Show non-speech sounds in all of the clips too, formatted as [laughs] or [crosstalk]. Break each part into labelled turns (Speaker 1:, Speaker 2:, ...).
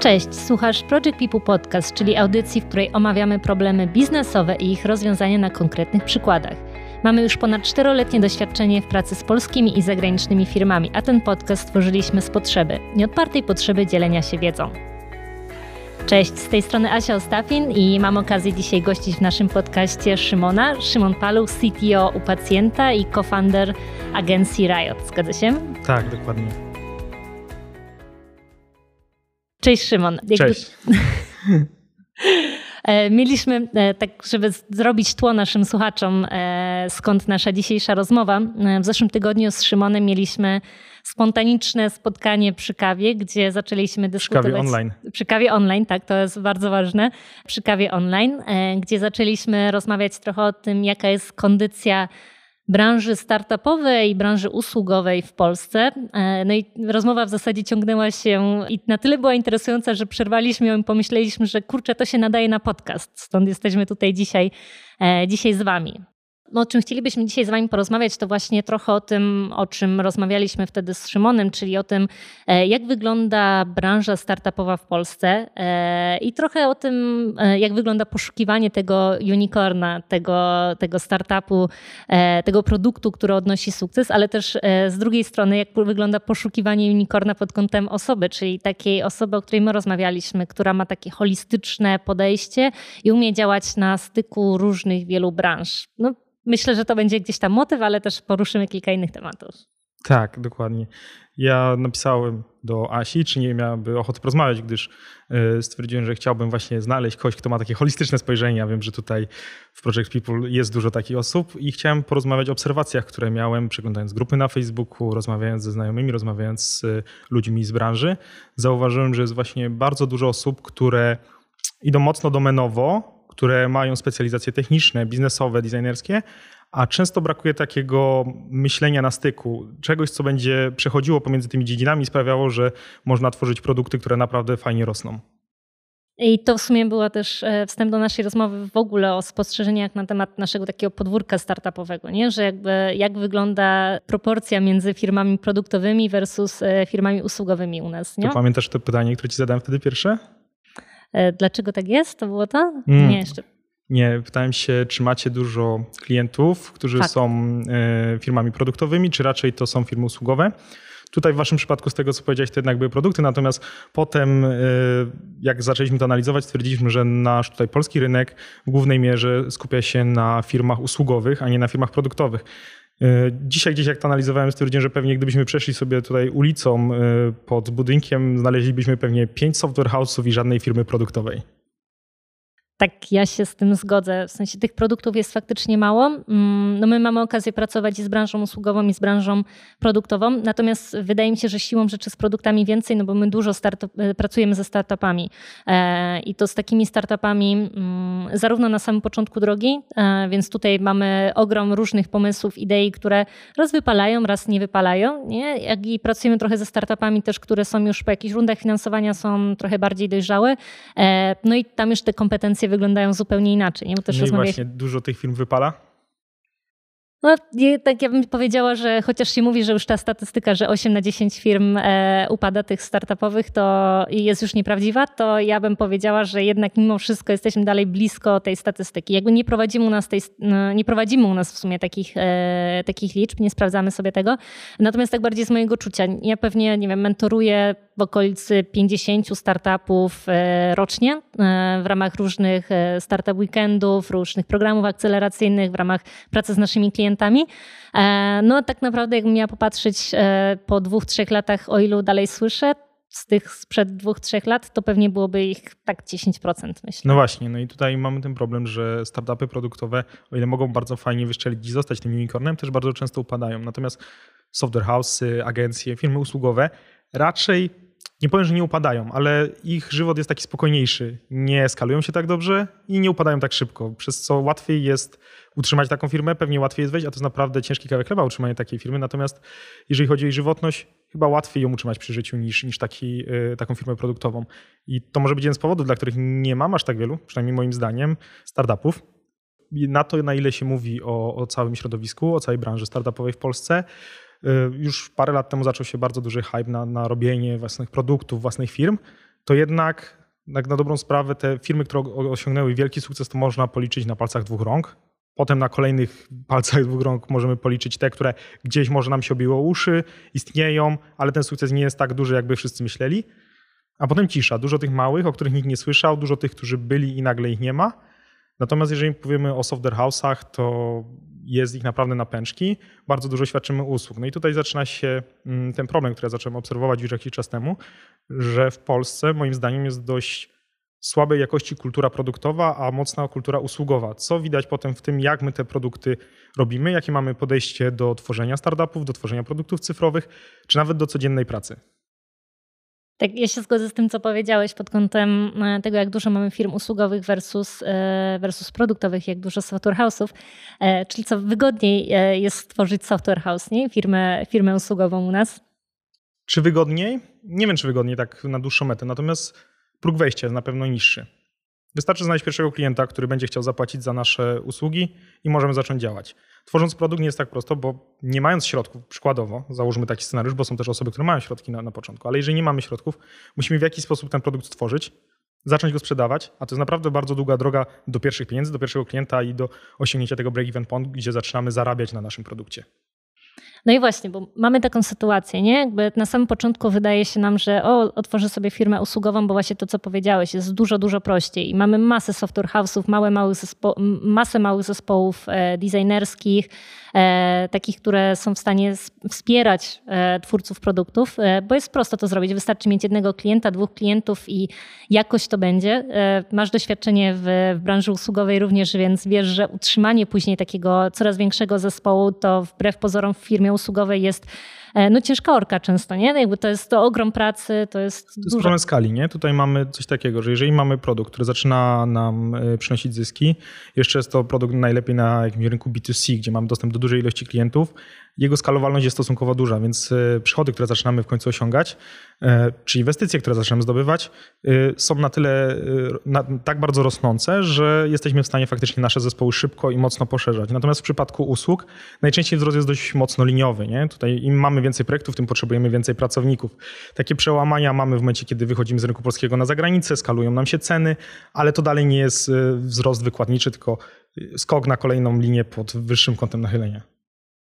Speaker 1: Cześć, słuchasz Project People Podcast, czyli audycji, w której omawiamy problemy biznesowe i ich rozwiązania na konkretnych przykładach. Mamy już ponad czteroletnie doświadczenie w pracy z polskimi i zagranicznymi firmami, a ten podcast stworzyliśmy z potrzeby, nieodpartej potrzeby dzielenia się wiedzą. Cześć, z tej strony Asia Ostafin i mam okazję dzisiaj gościć w naszym podcaście Szymona. Szymon Paluch, CTO u pacjenta i co-founder agencji Riot. Zgadza się?
Speaker 2: Tak, dokładnie.
Speaker 1: Cześć Szymon.
Speaker 2: Cześć. [laughs]
Speaker 1: E, mieliśmy, e, tak żeby zrobić tło naszym słuchaczom, e, skąd nasza dzisiejsza rozmowa. W zeszłym tygodniu z Szymonem mieliśmy spontaniczne spotkanie przy kawie, gdzie zaczęliśmy dyskutować.
Speaker 2: Przy kawie online.
Speaker 1: Przy kawie online, tak, to jest bardzo ważne. Przy kawie online, gdzie zaczęliśmy rozmawiać trochę o tym, jaka jest kondycja branży startupowej branży usługowej w Polsce. E, no i rozmowa w zasadzie ciągnęła się i na tyle była interesująca, że przerwaliśmy ją i pomyśleliśmy, że kurczę, to się nadaje na podcast. Stąd jesteśmy tutaj dzisiaj, e, dzisiaj z wami. No, o czym chcielibyśmy dzisiaj z Wami porozmawiać, to właśnie trochę o tym, o czym rozmawialiśmy wtedy z Szymonem, czyli o tym, e, jak wygląda branża startupowa w Polsce e, i trochę o tym, e, jak wygląda poszukiwanie tego unicorna, tego, tego startupu, tego produktu, który odnosi sukces, ale też z drugiej strony, jak wygląda poszukiwanie unicorna pod kątem osoby, czyli takiej osoby, o której my rozmawialiśmy, która ma takie holistyczne podejście i umie działać na styku różnych wielu branż. No, myślę, że to będzie gdzieś tam motyw, ale też poruszymy kilka innych tematów.
Speaker 2: Tak, dokładnie. Ja napisałem do Asi, czy nie miałaby ochoty porozmawiać, gdyż e, stwierdziłem, że chciałbym właśnie znaleźć kogoś, kto ma takie holistyczne spojrzenie. Ja wiem, że tutaj w Project People jest dużo takich osób i chciałem porozmawiać o obserwacjach, które miałem, przeglądając grupy na Facebooku, rozmawiając ze znajomymi, rozmawiając z e, ludźmi z branży. Zauważyłem, że jest właśnie bardzo dużo osób, które idą mocno domenowo, które mają specjalizacje techniczne, biznesowe, designerskie, a często brakuje takiego myślenia na styku, czegoś, co będzie przechodziło pomiędzy tymi dziedzinami i sprawiało, że można tworzyć produkty, które naprawdę fajnie rosną.
Speaker 1: I to w sumie była też e, wstęp do naszej rozmowy w ogóle o spostrzeżeniach na temat naszego takiego podwórka startupowego, nie? że jakby jak wygląda proporcja między firmami produktowymi versus e, firmami usługowymi u nas. Nie?
Speaker 2: To pamiętasz to pytanie, które ci zadałem wtedy pierwsze?
Speaker 1: E, dlaczego tak jest? To było to? Mm. Nie, jeszcze.
Speaker 2: Nie, pytałem się, czy macie dużo klientów, którzy Fakt. są e, firmami produktowymi, czy raczej to są firmy usługowe? Tutaj w waszym przypadku, z tego co powiedziałeś, to jednak były produkty, natomiast potem, e, jak zaczęliśmy to analizować, stwierdziliśmy, że nasz tutaj polski rynek w głównej mierze skupia się na firmach usługowych, a nie na firmach produktowych. E, dzisiaj gdzieś jak to analizowałem, stwierdziłem, że pewnie gdybyśmy przeszli sobie tutaj ulicą e, pod budynkiem, znaleźlibyśmy pewnie pięć software house'ów i żadnej firmy produktowej.
Speaker 1: Tak, ja się z tym zgodzę. W sensie tych produktów jest faktycznie mało. Mm, no my mamy okazję pracować i z branżą usługową, i z branżą produktową. Natomiast wydaje mi się, że siłą rzeczy z produktami więcej, no bo my dużo e, pracujemy ze startupami. E, I to z takimi startupami mm, zarówno na samym początku drogi, e, więc tutaj mamy ogrom różnych pomysłów, idei, które raz wypalają, raz nie wypalają. Nie? Jak i pracujemy trochę ze startupami też, które są już po jakichś rundach finansowania, są trochę bardziej dojrzałe. No i tam już te kompetencje wyglądają zupełnie inaczej. Nie?
Speaker 2: Bo też no właśnie dużo tych firm wypala?
Speaker 1: No, tak ja bym powiedziała, że chociaż się mówi, że już ta statystyka, że 8 na 10 firm e, upada tych startupowych, to jest już nieprawdziwa, to ja bym powiedziała, że jednak mimo wszystko jesteśmy dalej blisko tej statystyki. Jakby nie prowadzimy u nas, tej, no, nie prowadzimy u nas w sumie takich, e, takich liczb, nie sprawdzamy sobie tego. Natomiast tak bardziej z mojego czucia. Ja pewnie, nie wiem, mentoruję w okolicy 50 startupów e, rocznie e, w ramach różnych e, startup weekendów, różnych programów akceleracyjnych, w ramach pracy z naszymi klientami. No tak naprawdę jakbym miała popatrzeć po dwóch, trzech latach, o ilu dalej słyszę, z tych sprzed dwóch, trzech lat, to pewnie byłoby ich tak 10%, myślę.
Speaker 2: No właśnie, no i tutaj mamy ten problem, że startupy produktowe, o ile mogą bardzo fajnie wyszczelić i zostać tym unicornem, też bardzo często upadają. Natomiast software house, agencje, firmy usługowe raczej nie powiem, że nie upadają, ale ich żywot jest taki spokojniejszy. Nie skalują się tak dobrze i nie upadają tak szybko, przez co łatwiej jest utrzymać taką firmę, pewnie łatwiej jest wejść, a to jest naprawdę ciężki kawałek chleba utrzymanie takiej firmy. Natomiast jeżeli chodzi o jej żywotność, chyba łatwiej ją utrzymać przy życiu niż, niż taki, y, taką firmę produktową. I to może być jeden z powodów, dla których nie mam aż tak wielu, przynajmniej moim zdaniem, startupów. Na to, na ile się mówi o, o całym środowisku, o całej branży startupowej w Polsce, już parę lat temu zaczął się bardzo duży hype na, na robienie własnych produktów, własnych firm. to jednak tak na dobrą sprawę te firmy, które osiągnęły wielki sukces, to można policzyć na palcach dwóch rąk. Potem na kolejnych palcach dwóch rąk możemy policzyć te, które gdzieś może nam się obiło uszy, istnieją, ale ten sukces nie jest tak duży, jakby wszyscy myśleli. A potem cisza. Dużo tych małych, o których nikt nie słyszał, dużo tych, którzy byli i nagle ich nie ma. Natomiast jeżeli powiemy o software house'ach, to jest ich naprawdę na pęczki. Bardzo dużo świadczymy usług. No i tutaj zaczyna się mm, ten problem, który ja zacząłem obserwować już jakiś czas temu, że w Polsce moim zdaniem jest dość słabej jakości kultura produktowa, a mocna kultura usługowa. Co widać potem w tym, jak my te produkty robimy, jakie mamy podejście do tworzenia startupów, do tworzenia produktów cyfrowych, czy nawet do codziennej pracy.
Speaker 1: Tak, ja się zgodzę z tym, co powiedziałeś pod kątem e, tego, jak dużo mamy firm usługowych versus, e, versus produktowych, jak dużo software house'ów. E, czyli co wygodniej jest stworzyć software house, nie? Firmę, firmę usługową u nas?
Speaker 2: Czy wygodniej? Nie wiem, czy wygodniej tak na dłuższą metę, natomiast próg wejścia jest na pewno niższy. Wystarczy znaleźć pierwszego klienta, który będzie chciał zapłacić za nasze usługi i możemy zacząć działać. Tworząc produkt nie jest tak prosto, bo nie mając środków, przykładowo, załóżmy taki scenariusz, bo są też osoby, które mają środki na, na początku, ale jeżeli nie mamy środków, musimy w jakiś sposób ten produkt stworzyć, zacząć go sprzedawać, a to jest naprawdę bardzo długa droga do pierwszych pieniędzy, do pierwszego klienta i do osiągnięcia tego break-even point, gdzie zaczynamy zarabiać na naszym produkcie.
Speaker 1: No i właśnie, bo mamy taką sytuację, nie? Jakby na samym początku wydaje się nam, że o, otworzę sobie firmę usługową, bo właśnie to, co powiedziałeś, jest dużo, dużo prościej. I mamy masę software house'ów, małe, małych zespo- masę małych zespołów e, designerskich, e, takich, które są w stanie wspierać e, twórców produktów, e, bo jest prosto to zrobić. Wystarczy mieć jednego klienta, dwóch klientów i jakoś to będzie. E, masz doświadczenie w, w branży usługowej również, więc wiesz, że utrzymanie później takiego coraz większego zespołu to wbrew pozorom w firmie usługowej jest no ciężka orka często, nie? Jakby to jest to ogrom pracy, to jest To
Speaker 2: jest problem skali, nie? Tutaj mamy coś takiego, że jeżeli mamy produkt, który zaczyna nam e, przynosić zyski, jeszcze jest to produkt najlepiej na jakimś rynku B2C, gdzie mamy dostęp do dużej ilości klientów, jego skalowalność jest stosunkowo duża, więc e, przychody, które zaczynamy w końcu osiągać, czy inwestycje, które zaczynamy zdobywać, są na tyle na, tak bardzo rosnące, że jesteśmy w stanie faktycznie nasze zespoły szybko i mocno poszerzać. Natomiast w przypadku usług najczęściej wzrost jest dość mocno liniowy. Nie? Tutaj im mamy więcej projektów, tym potrzebujemy więcej pracowników. Takie przełamania mamy w momencie, kiedy wychodzimy z rynku polskiego na zagranicę, skalują nam się ceny, ale to dalej nie jest wzrost wykładniczy, tylko skok na kolejną linię pod wyższym kątem nachylenia.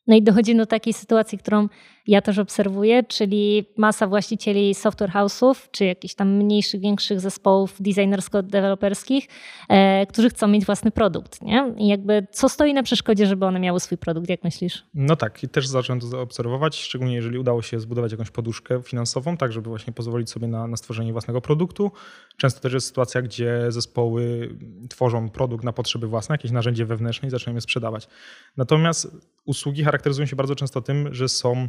Speaker 1: No i dochodzi do takiej sytuacji, którą ja też obserwuję, czyli masa właścicieli software house'ów, czy jakichś tam mniejszych, większych zespołów designersko-deweloperskich, e, którzy chcą mieć własny produkt. Nie? I jakby co stoi na przeszkodzie, żeby one miały swój produkt, jak myślisz?
Speaker 2: No tak, i też zacząłem to obserwować, szczególnie jeżeli udało się zbudować jakąś poduszkę finansową, tak żeby właśnie pozwolić sobie na, na stworzenie własnego produktu. Często też jest sytuacja, gdzie zespoły tworzą produkt na potrzeby własne, jakieś narzędzie wewnętrzne i zaczynają je sprzedawać. Natomiast usługi charakteryzują się bardzo często tym, że są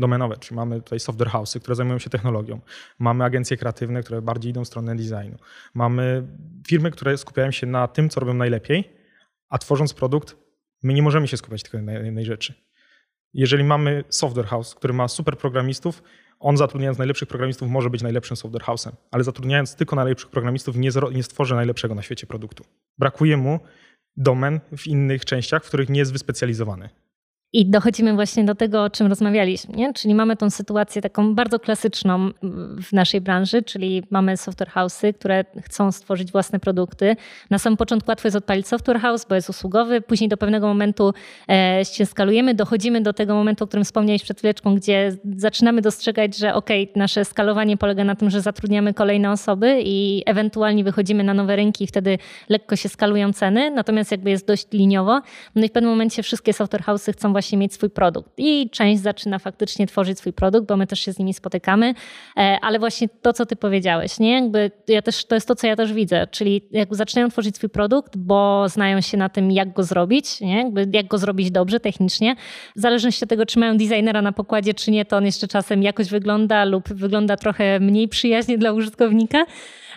Speaker 2: domenowe, czyli mamy tutaj software house'y, które zajmują się technologią, mamy agencje kreatywne, które bardziej idą w stronę designu, mamy firmy, które skupiają się na tym, co robią najlepiej, a tworząc produkt, my nie możemy się skupiać tylko na jednej rzeczy. Jeżeli mamy software house, który ma super programistów, on zatrudniając najlepszych programistów może być najlepszym software house'em, ale zatrudniając tylko najlepszych programistów nie, nie stworzy najlepszego na świecie produktu. Brakuje mu domen w innych częściach, w których nie jest wyspecjalizowany.
Speaker 1: I dochodzimy właśnie do tego, o czym rozmawialiśmy, nie? czyli mamy tą sytuację taką bardzo klasyczną w naszej branży, czyli mamy software house'y, które chcą stworzyć własne produkty. Na samym początku łatwo jest odpalić software house, bo jest usługowy, później do pewnego momentu e, się skalujemy, dochodzimy do tego momentu, o którym wspomniałeś przed chwileczką, gdzie zaczynamy dostrzegać, że ok, nasze skalowanie polega na tym, że zatrudniamy kolejne osoby i ewentualnie wychodzimy na nowe rynki i wtedy lekko się skalują ceny, natomiast jakby jest dość liniowo. No i w pewnym momencie wszystkie software house'y chcą właśnie mieć swój produkt. I część zaczyna faktycznie tworzyć swój produkt, bo my też się z nimi spotykamy, e, ale właśnie to, co ty powiedziałeś, nie? Jakby ja też, to jest to, co ja też widzę, czyli jakby zaczynają tworzyć swój produkt, bo znają się na tym, jak go zrobić, nie? Jakby jak go zrobić dobrze, technicznie. W zależności od tego, czy mają designera na pokładzie, czy nie, to on jeszcze czasem jakoś wygląda lub wygląda trochę mniej przyjaźnie dla użytkownika.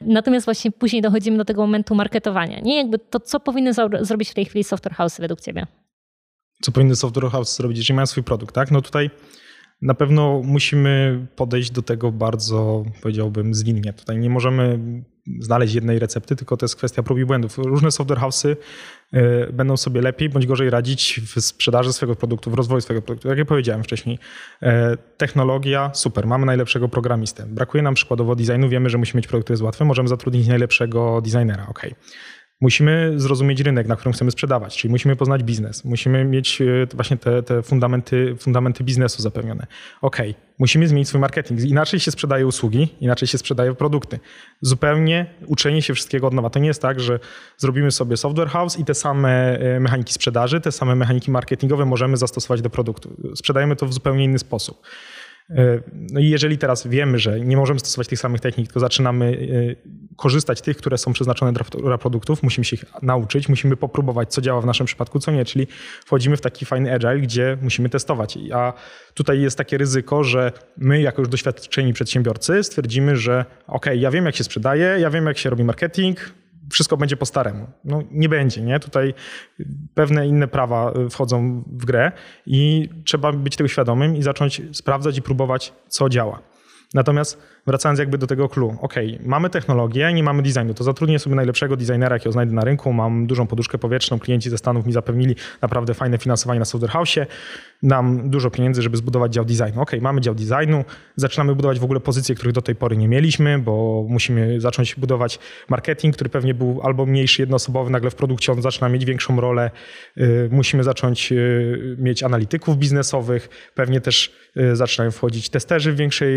Speaker 1: Natomiast właśnie później dochodzimy do tego momentu marketowania. Nie jakby to, co powinny zrobić w tej chwili software house według ciebie?
Speaker 2: Co powinny software house zrobić, jeżeli mają swój produkt, tak? No tutaj na pewno musimy podejść do tego bardzo, powiedziałbym, zwinnie. Tutaj nie możemy znaleźć jednej recepty, tylko to jest kwestia prób i błędów. Różne software house'y y, będą sobie lepiej bądź gorzej radzić w sprzedaży swojego produktu, w rozwoju swojego produktu. Jak ja powiedziałem wcześniej, e, technologia, super, mamy najlepszego programistę. Brakuje nam przykładowo designu, wiemy, że musimy mieć produkt, który jest łatwy, możemy zatrudnić najlepszego designera, ok. Musimy zrozumieć rynek, na którym chcemy sprzedawać, czyli musimy poznać biznes, musimy mieć e, właśnie te, te fundamenty, fundamenty biznesu zapewnione. Ok, musimy zmienić swój marketing. Inaczej się sprzedaje usługi, inaczej się sprzedaje produkty. Zupełnie uczenie się wszystkiego od nowa. To nie jest tak, że zrobimy sobie software house i te same e, mechaniki sprzedaży, te same mechaniki marketingowe możemy zastosować do produktu. Sprzedajemy to w zupełnie inny sposób. E, no i jeżeli teraz wiemy, że nie możemy stosować tych samych technik, tylko zaczynamy e, korzystać tych, które są przeznaczone dla produktów, musimy się ich nauczyć, musimy popróbować, co działa w naszym przypadku, co nie, czyli wchodzimy w taki fajny agile, gdzie musimy testować. A tutaj jest takie ryzyko, że my, jako już doświadczeni przedsiębiorcy, stwierdzimy, że ok, ja wiem, jak się sprzedaje, ja wiem, jak się robi marketing, wszystko będzie po staremu. No nie będzie, nie? Tutaj pewne inne prawa y, wchodzą w grę i trzeba być tego świadomym i zacząć sprawdzać i próbować, co działa. Natomiast wracając jakby do tego clue, ok, mamy technologię, nie mamy designu, to zatrudnię sobie najlepszego designera, jakiego znajdę na rynku, mam dużą poduszkę powietrzną, klienci ze Stanów mi zapewnili naprawdę fajne finansowanie na Software nam dużo pieniędzy, żeby zbudować dział designu. Ok, mamy dział designu, zaczynamy budować w ogóle pozycje, których do tej pory nie mieliśmy, bo musimy zacząć budować marketing, który pewnie był albo mniejszy, jednoosobowy, nagle w produkcie on zaczyna mieć większą rolę, y, musimy zacząć y, mieć analityków biznesowych, pewnie też y, zaczynają wchodzić testerzy w większej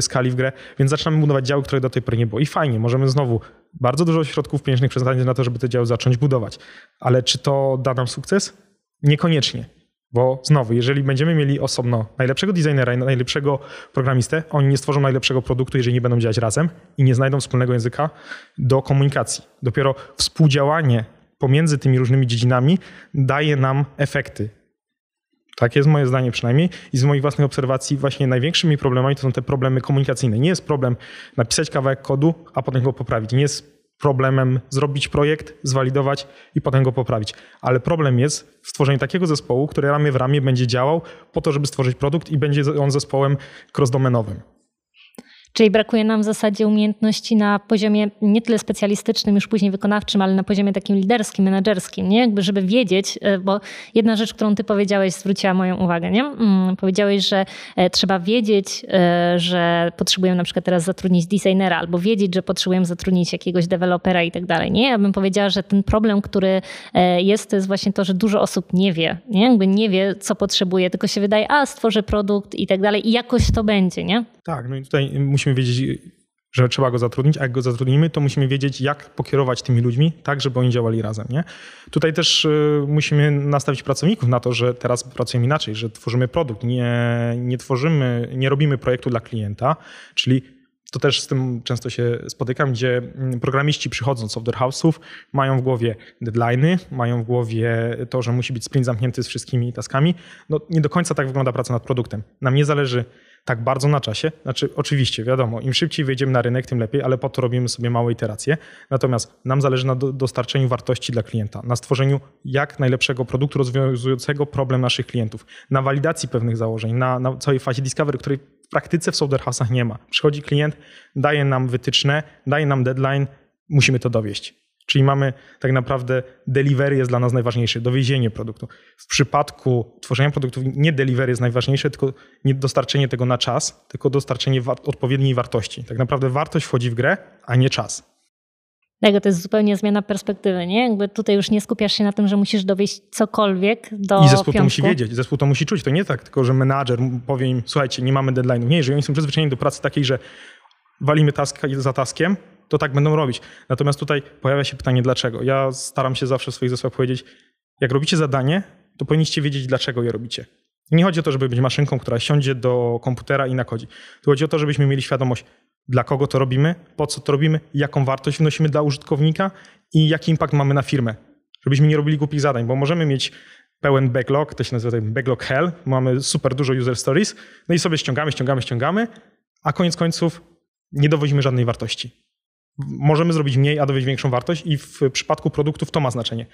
Speaker 2: skali w grę, więc zaczynamy budować działy, które do tej pory nie było. I fajnie, możemy znowu bardzo dużo środków pieniężnych przeznaczyć na to, żeby te działy zacząć budować. Ale czy to da nam sukces? Niekoniecznie. Bo znowu, jeżeli będziemy mieli osobno najlepszego designera i najlepszego programistę, oni nie stworzą najlepszego produktu, jeżeli nie będą działać razem i nie znajdą wspólnego języka do komunikacji. Dopiero współdziałanie pomiędzy tymi różnymi dziedzinami daje nam efekty. Tak jest moje zdanie przynajmniej. I z moich własnych obserwacji właśnie największymi problemami to są te problemy komunikacyjne. Nie jest problem napisać kawałek kodu, a potem go poprawić. Nie jest problemem zrobić projekt, zwalidować i potem go poprawić. Ale problem jest w stworzeniu takiego zespołu, który ramię w ramię będzie działał po to, żeby stworzyć produkt i będzie on zespołem cross-domenowym.
Speaker 1: Czyli brakuje nam w zasadzie umiejętności na poziomie nie tyle specjalistycznym, już później wykonawczym, ale na poziomie takim liderskim, menedżerskim, nie? Jakby, żeby wiedzieć, e, bo jedna rzecz, którą ty powiedziałeś, zwróciła moją uwagę, nie? Mm, powiedziałeś, że e, trzeba wiedzieć, e, że potrzebujemy na przykład teraz zatrudnić designera, albo wiedzieć, że potrzebujemy zatrudnić jakiegoś dewelopera i tak dalej, nie? Ja bym powiedziała, że ten problem, który jest, to jest właśnie to, że dużo osób nie wie, nie? Jakby nie wie, co potrzebuje, tylko się wydaje, a stworzę produkt i tak dalej i jakoś to będzie, nie?
Speaker 2: Tak, no i tutaj musimy wiedzieć, że trzeba go zatrudnić, a jak go zatrudnimy, to musimy wiedzieć, jak pokierować tymi ludźmi, tak, żeby oni działali razem. Nie? Tutaj też y, musimy nastawić pracowników na to, że teraz pracujemy inaczej, że tworzymy produkt, nie, nie tworzymy, nie robimy projektu dla klienta, czyli to też z tym często się spotykam, gdzie mm, programiści przychodzą z software house'ów, mają w głowie deadline'y, mają w głowie to, że musi być sprint zamknięty z wszystkimi taskami. No, nie do końca tak wygląda praca nad produktem. Nam nie zależy tak bardzo na czasie. Znaczy, oczywiście, wiadomo, im szybciej wejdziemy na rynek, tym lepiej, ale po to robimy sobie małe iteracje. Natomiast nam zależy na dostarczeniu wartości dla klienta, na stworzeniu jak najlepszego produktu rozwiązującego problem naszych klientów, na walidacji pewnych założeń, na, na całej fazie discovery, której w praktyce w software house'ach nie ma. Przychodzi klient, daje nam wytyczne, daje nam deadline, musimy to dowieść. Czyli mamy tak naprawdę delivery jest dla nas najważniejsze, dowiezienie produktu. W przypadku tworzenia produktów nie delivery jest najważniejsze, tylko nie dostarczenie tego na czas, tylko dostarczenie wa odpowiedniej wartości. Tak naprawdę wartość wchodzi w grę, a nie czas.
Speaker 1: Tego to jest zupełnie zmiana perspektywy, nie? Jakby tutaj już nie skupiasz się na tym, że musisz dowieść cokolwiek do I
Speaker 2: zespół
Speaker 1: piątku.
Speaker 2: to musi wiedzieć, zespół to musi czuć. To nie tak tylko, że menadżer powie im, słuchajcie, nie mamy deadline'u. Nie, jeżeli oni są przyzwyczajeni do pracy takiej, że walimy task za taskiem, to tak będą robić. Natomiast tutaj pojawia się pytanie, dlaczego. Ja staram się zawsze w swoich zespołach powiedzieć, jak robicie zadanie, to powinniście wiedzieć, dlaczego je robicie. nie chodzi o to, żeby być maszynką, która siądzie do komputera i nakodzi. Tu chodzi o to, żebyśmy mieli świadomość, dla kogo to robimy, po co to robimy, jaką wartość wnosimy dla użytkownika i jaki impact mamy na firmę. Żebyśmy nie robili głupich zadań, bo możemy mieć pełen backlog, to się nazywa backlog hell, mamy super dużo user stories, no i sobie ściągamy, ściągamy, ściągamy, a koniec końców nie dowozimy żadnej wartości możemy zrobić mniej, a dowieść większą wartość i w przypadku produktów to ma znaczenie.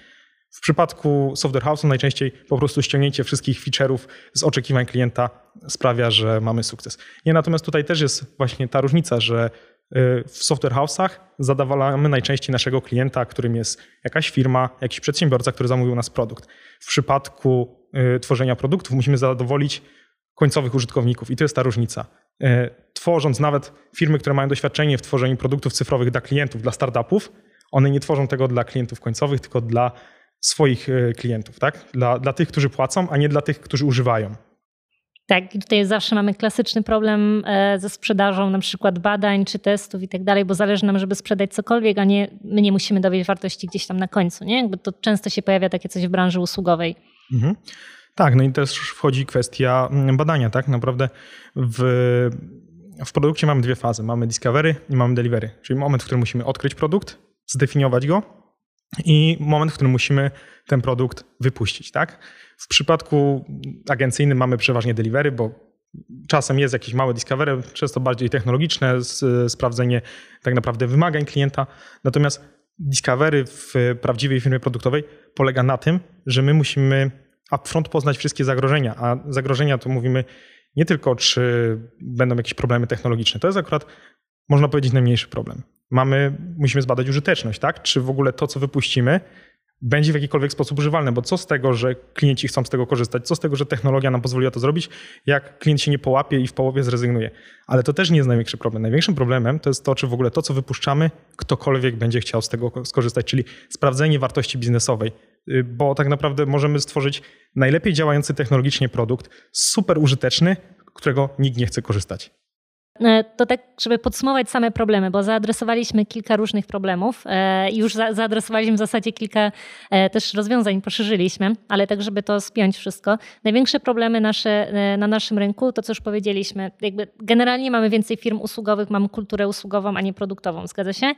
Speaker 2: W przypadku Software House najczęściej po prostu ściągnięcie wszystkich feature'ów z oczekiwań klienta sprawia, że mamy sukces. Nie, natomiast tutaj też jest właśnie ta różnica, że w software house'ach zadawalamy najczęściej naszego klienta, którym jest jakaś firma, jakiś przedsiębiorca, który zamówił nas produkt. W przypadku tworzenia produktów musimy zadowolić końcowych użytkowników i to jest ta różnica. Tworząc nawet firmy, które mają doświadczenie w tworzeniu produktów cyfrowych dla klientów, dla startupów, one nie tworzą tego dla klientów końcowych, tylko dla swoich e, klientów, tak? Dla, dla tych, którzy płacą, a nie dla tych, którzy używają.
Speaker 1: Tak, i tutaj zawsze mamy klasyczny problem e, ze sprzedażą na przykład badań czy testów i tak dalej, bo zależy nam, żeby sprzedać cokolwiek, a nie my nie musimy dowieść wartości gdzieś tam na końcu, nie? Jakby to często się pojawia takie coś w branży usługowej. Mhm.
Speaker 2: Tak, no i też wchodzi kwestia mm, badania, tak? Naprawdę w, w produkcie mamy dwie fazy. Mamy discovery i mamy delivery, czyli moment, w którym musimy odkryć produkt, zdefiniować go i moment, w którym musimy ten produkt wypuścić. Tak? W przypadku agencyjnym mamy przeważnie delivery, bo czasem jest jakieś małe discovery, często bardziej technologiczne, sprawdzenie tak naprawdę wymagań klienta. Natomiast discovery w prawdziwej firmie produktowej polega na tym, że my musimy upfront poznać wszystkie zagrożenia, a zagrożenia to mówimy nie tylko, czy będą jakieś problemy technologiczne. To jest akurat, można powiedzieć, najmniejszy problem mamy, musimy zbadać użyteczność, tak? Czy w ogóle to, co wypuścimy, będzie w jakikolwiek sposób używalne, bo co z tego, że klienci chcą z tego korzystać, co z tego, że technologia nam pozwoliła to zrobić, jak klient się nie połapie i w połowie zrezygnuje. Ale to też nie jest największy problem. Największym problemem to jest to, czy w ogóle to, co wypuszczamy, ktokolwiek będzie chciał z tego skorzystać, czyli sprawdzenie wartości biznesowej, bo tak naprawdę możemy stworzyć najlepiej działający technologicznie produkt, super użyteczny, którego nikt nie chce korzystać.
Speaker 1: E, to tak, żeby podsumować same problemy, bo zaadresowaliśmy kilka różnych problemów e, i już zaadresowaliśmy w zasadzie kilka e, też rozwiązań, poszerzyliśmy, ale tak, żeby to spiąć wszystko. Największe problemy nasze na naszym rynku, to co już powiedzieliśmy, jakby generalnie mamy więcej firm usługowych, mamy kulturę usługową, a nie produktową, zgadza się?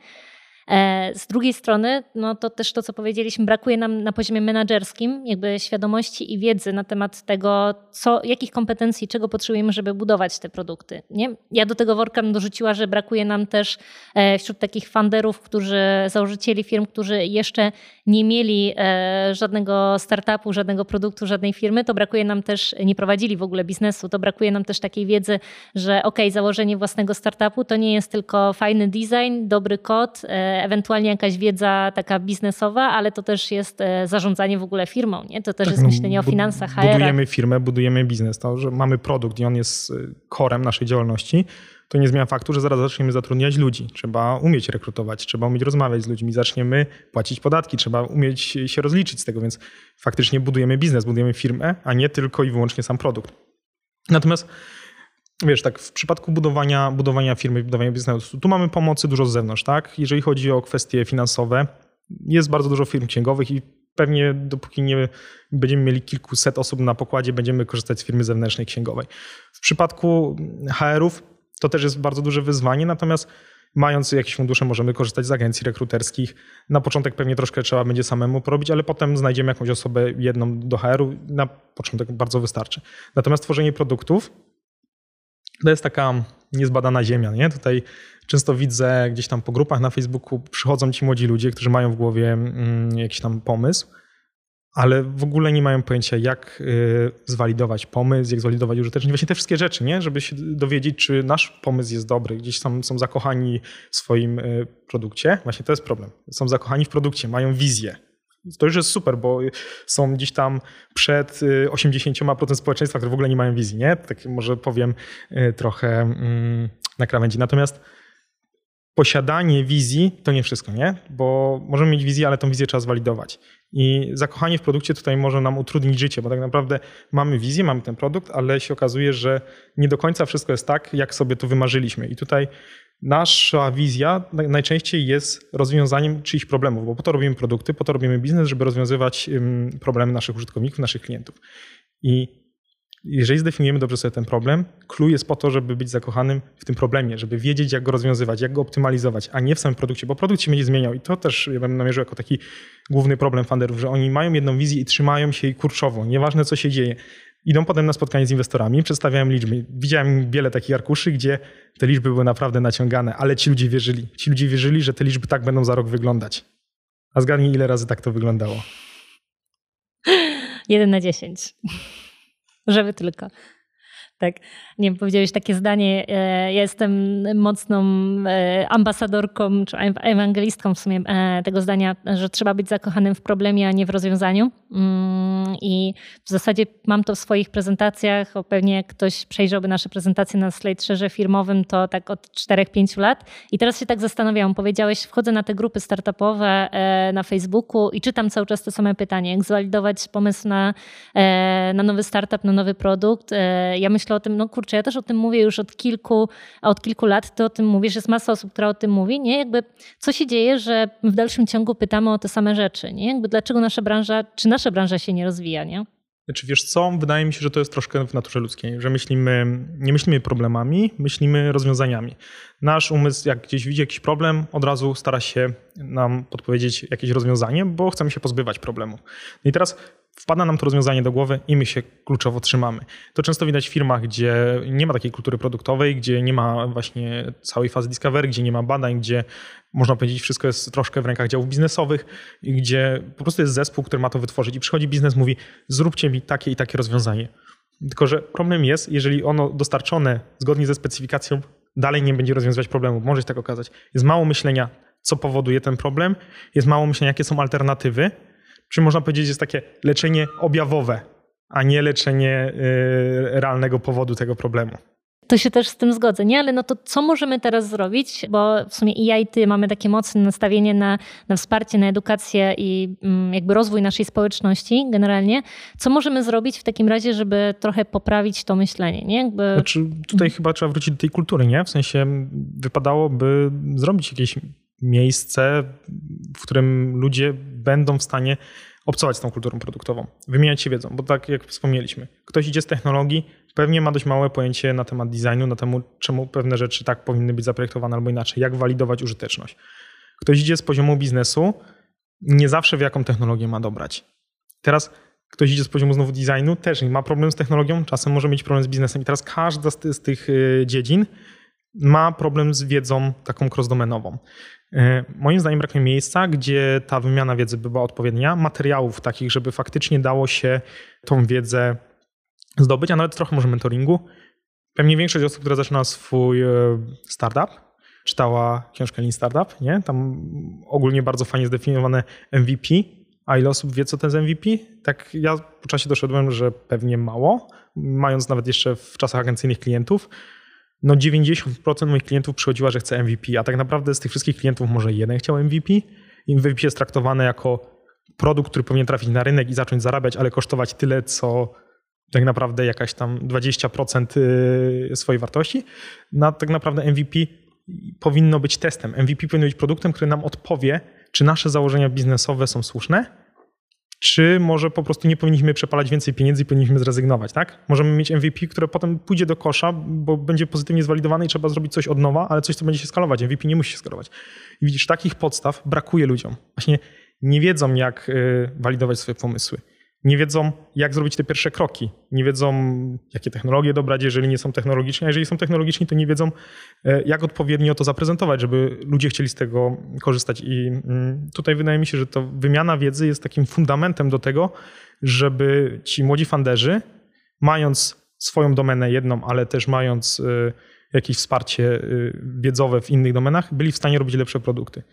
Speaker 1: E, z drugiej strony, no to też to, co powiedzieliśmy, brakuje nam na poziomie menedżerskim jakby świadomości i wiedzy na temat tego, co, jakich kompetencji, czego potrzebujemy, żeby budować te produkty. Nie? Ja do tego worka dorzuciła, że brakuje nam też e, wśród takich funderów, którzy, założycieli firm, którzy jeszcze nie mieli e, żadnego startupu, żadnego produktu, żadnej firmy, to brakuje nam też, nie prowadzili w ogóle biznesu, to brakuje nam też takiej wiedzy, że ok, założenie własnego startupu to nie jest tylko fajny design, dobry kod, ewentualnie jakaś wiedza taka biznesowa, ale to też jest e, zarządzanie w ogóle firmą, nie? To też tak, jest no, myślenie o finansach, HR.
Speaker 2: Budujemy firmę, budujemy biznes. To, że mamy produkt i on jest korem e, naszej działalności, to nie zmienia faktu, że zaraz zaczniemy zatrudniać ludzi. Trzeba umieć rekrutować, trzeba umieć rozmawiać z ludźmi, zaczniemy płacić podatki, trzeba umieć się rozliczyć z tego, więc faktycznie budujemy biznes, budujemy firmę, a nie tylko i wyłącznie sam produkt. Natomiast wiesz, tak w przypadku budowania, budowania firmy, budowania biznesu, tu mamy pomocy dużo z zewnątrz, tak? Jeżeli chodzi o kwestie finansowe, jest bardzo dużo firm księgowych i pewnie dopóki nie będziemy mieli kilkuset osób na pokładzie, będziemy korzystać z firmy zewnętrznej księgowej. W przypadku HR-ów to też jest bardzo duże wyzwanie, natomiast mając jakieś fundusze, możemy korzystać z agencji rekruterskich. Na początek pewnie troszkę trzeba będzie samemu porobić, ale potem znajdziemy jakąś osobę jedną do HR-u. Na początek bardzo wystarczy. Natomiast tworzenie produktów to jest taka niezbadana ziemia. Nie? Tutaj często widzę gdzieś tam po grupach na Facebooku przychodzą ci młodzi ludzie, którzy mają w głowie mm, jakiś tam pomysł, ale w ogóle nie mają pojęcia, jak y, zwalidować pomysł, jak zwalidować użyteczność. Właśnie te wszystkie rzeczy, nie? żeby się dowiedzieć, czy nasz pomysł jest dobry. Gdzieś tam są zakochani w swoim y, produkcie. Właśnie to jest problem. Są zakochani w produkcie, mają wizję. To już jest super, bo są gdzieś tam przed 80% y, społeczeństwa, które w ogóle nie mają wizji, nie? Tak może powiem y, trochę mm, na krawędzi. Natomiast posiadanie wizji to nie wszystko, nie? Bo możemy mieć wizję, ale tą wizję trzeba zwalidować. I zakochanie w produkcie tutaj może nam utrudnić życie, bo tak naprawdę mamy wizję, mamy ten produkt, ale się okazuje, że nie do końca wszystko jest tak, jak sobie to wymarzyliśmy. I tutaj Nasza wizja najczęściej jest rozwiązaniem czyichś problemów, bo po to robimy produkty, po to robimy biznes, żeby rozwiązywać problemy naszych użytkowników, naszych klientów. I jeżeli zdefiniujemy dobrze sobie ten problem, clue jest po to, żeby być zakochanym w tym problemie, żeby wiedzieć, jak go rozwiązywać, jak go optymalizować, a nie w samym produkcie, bo produkt się będzie zmieniał i to też ja bym namierzył jako taki główny problem funderów, że oni mają jedną wizję i trzymają się jej kurczowo, nieważne co się dzieje. Idą potem na spotkanie z inwestorami, przedstawiają liczby. Widziałem wiele takich arkuszy, gdzie te liczby były naprawdę naciągane, ale ci ludzie wierzyli. Ci ludzie wierzyli, że te liczby tak będą za rok wyglądać. A zgadnij, ile razy tak to wyglądało?
Speaker 1: Jeden na dziesięć. Żeby tylko. Tak, nie wiem, powiedziałeś takie zdanie, e, ja jestem mocną e, ambasadorką, czy ewangelistką w sumie e, tego zdania, że trzeba być zakochanym w problemie, a nie w rozwiązaniu. Mm, I w zasadzie mam to w swoich prezentacjach, pewnie ktoś przejrzałby nasze prezentacje na Slate firmowym, to tak od 4-5 lat. I teraz się tak zastanawiałam, powiedziałeś, wchodzę na te grupy startupowe na Facebooku i czytam cały czas to same pytanie, jak zwalidować pomysł na, na nowy startup, na nowy produkt. Ja myślę, myślę o tym, no kurczę, ja też o tym mówię już od kilku, od kilku lat, ty o tym mówisz, jest masa osób, która o tym mówi, nie? Jakby co się dzieje, że w dalszym ciągu pytamy o te same rzeczy, nie? Jakby dlaczego nasza branża, czy nasza branża się nie rozwija, nie?
Speaker 2: Znaczy wiesz co, wydaje mi się, że to jest troszkę w naturze ludzkiej, że myślimy, nie myślimy problemami, myślimy rozwiązaniami. Nasz umysł, jak gdzieś widzi jakiś problem, od razu stara się nam podpowiedzieć jakieś rozwiązanie, bo chcemy się pozbywać problemu. No i teraz wpada nam to rozwiązanie do głowy i my się kluczowo trzymamy. To często widać w firmach, gdzie nie ma takiej kultury produktowej, gdzie nie ma właśnie całej fazy discovery, gdzie nie ma badań, gdzie można powiedzieć wszystko jest troszkę w rękach działów biznesowych, gdzie po prostu jest zespół, który ma to wytworzyć i przychodzi biznes, mówi zróbcie mi takie i takie rozwiązanie. Tylko, że problem jest, jeżeli ono dostarczone zgodnie ze specyfikacją dalej nie będzie rozwiązywać problemu. Może się tak okazać. Jest mało myślenia, co powoduje ten problem, jest mało myślenia, jakie są alternatywy, czy można powiedzieć, jest takie leczenie objawowe, a nie leczenie y, realnego powodu tego problemu.
Speaker 1: To się też z tym zgodzę, nie? Ale no to co możemy teraz zrobić? Bo w sumie i ja i ty mamy takie mocne nastawienie na, na wsparcie, na edukację i mm, jakby rozwój naszej społeczności generalnie. Co możemy zrobić w takim razie, żeby trochę poprawić to myślenie, nie? Jakby...
Speaker 2: Znaczy, tutaj chyba trzeba wrócić do tej kultury, nie? W sensie wypadałoby zrobić jakieś miejsce, w którym ludzie będą w stanie obcować z tą kulturą produktową, wymieniać się wiedzą, bo tak jak wspomnieliśmy, ktoś idzie z technologii, pewnie ma dość małe pojęcie na temat designu, na temat czemu pewne rzeczy tak powinny być zaprojektowane albo inaczej, jak walidować użyteczność. Ktoś idzie z poziomu biznesu, nie zawsze wie, jaką technologię ma dobrać. Teraz ktoś idzie z poziomu znowu designu, też ma problem z technologią, czasem może mieć problem z biznesem. I teraz każda z, z tych y, dziedzin ma problem z wiedzą taką cross-domenową. E, moim zdaniem brakuje miejsca, gdzie ta wymiana wiedzy by była odpowiednia, materiałów takich, żeby faktycznie dało się tą wiedzę zdobyć, a nawet trochę może mentoringu. Pewnie większość osób, która zaczyna swój e, startup, czytała książkę Lean Startup, nie? Tam ogólnie bardzo fajnie zdefiniowane MVP. A ile osób wie, co to jest MVP? Tak ja po czasie doszedłem, że pewnie mało, mając nawet jeszcze w czasach agencyjnych klientów no 90% moich klientów przychodziła, że chce MVP, a tak naprawdę z tych wszystkich klientów może jeden chciał MVP. MVP jest traktowane jako produkt, który powinien trafić na rynek i zacząć zarabiać, ale kosztować tyle, co tak naprawdę jakaś tam 20% y, swojej wartości. No, tak naprawdę MVP powinno być testem. MVP powinno być produktem, który nam odpowie, czy nasze założenia biznesowe są słuszne, czy może po prostu nie powinniśmy przepalać więcej pieniędzy i powinniśmy zrezygnować, tak? Możemy mieć MVP, które potem pójdzie do kosza, bo będzie pozytywnie zwalidowane i trzeba zrobić coś od nowa, ale coś, co będzie się skalować. MVP nie musi się skalować. I widzisz, takich podstaw brakuje ludziom. Właśnie nie wiedzą, jak y, walidować swoje pomysły nie wiedzą, jak zrobić te pierwsze kroki, nie wiedzą, jakie technologie dobrać, jeżeli nie są technologiczne, a jeżeli są technologiczni, to nie wiedzą, e, jak odpowiednio to zaprezentować, żeby ludzie chcieli z tego korzystać. I mm, tutaj wydaje mi się, że to wymiana wiedzy jest takim fundamentem do tego, żeby ci młodzi fanderzy, mając swoją domenę jedną, ale też mając e, jakieś wsparcie e, wiedzowe w innych domenach, byli w stanie robić lepsze produkty.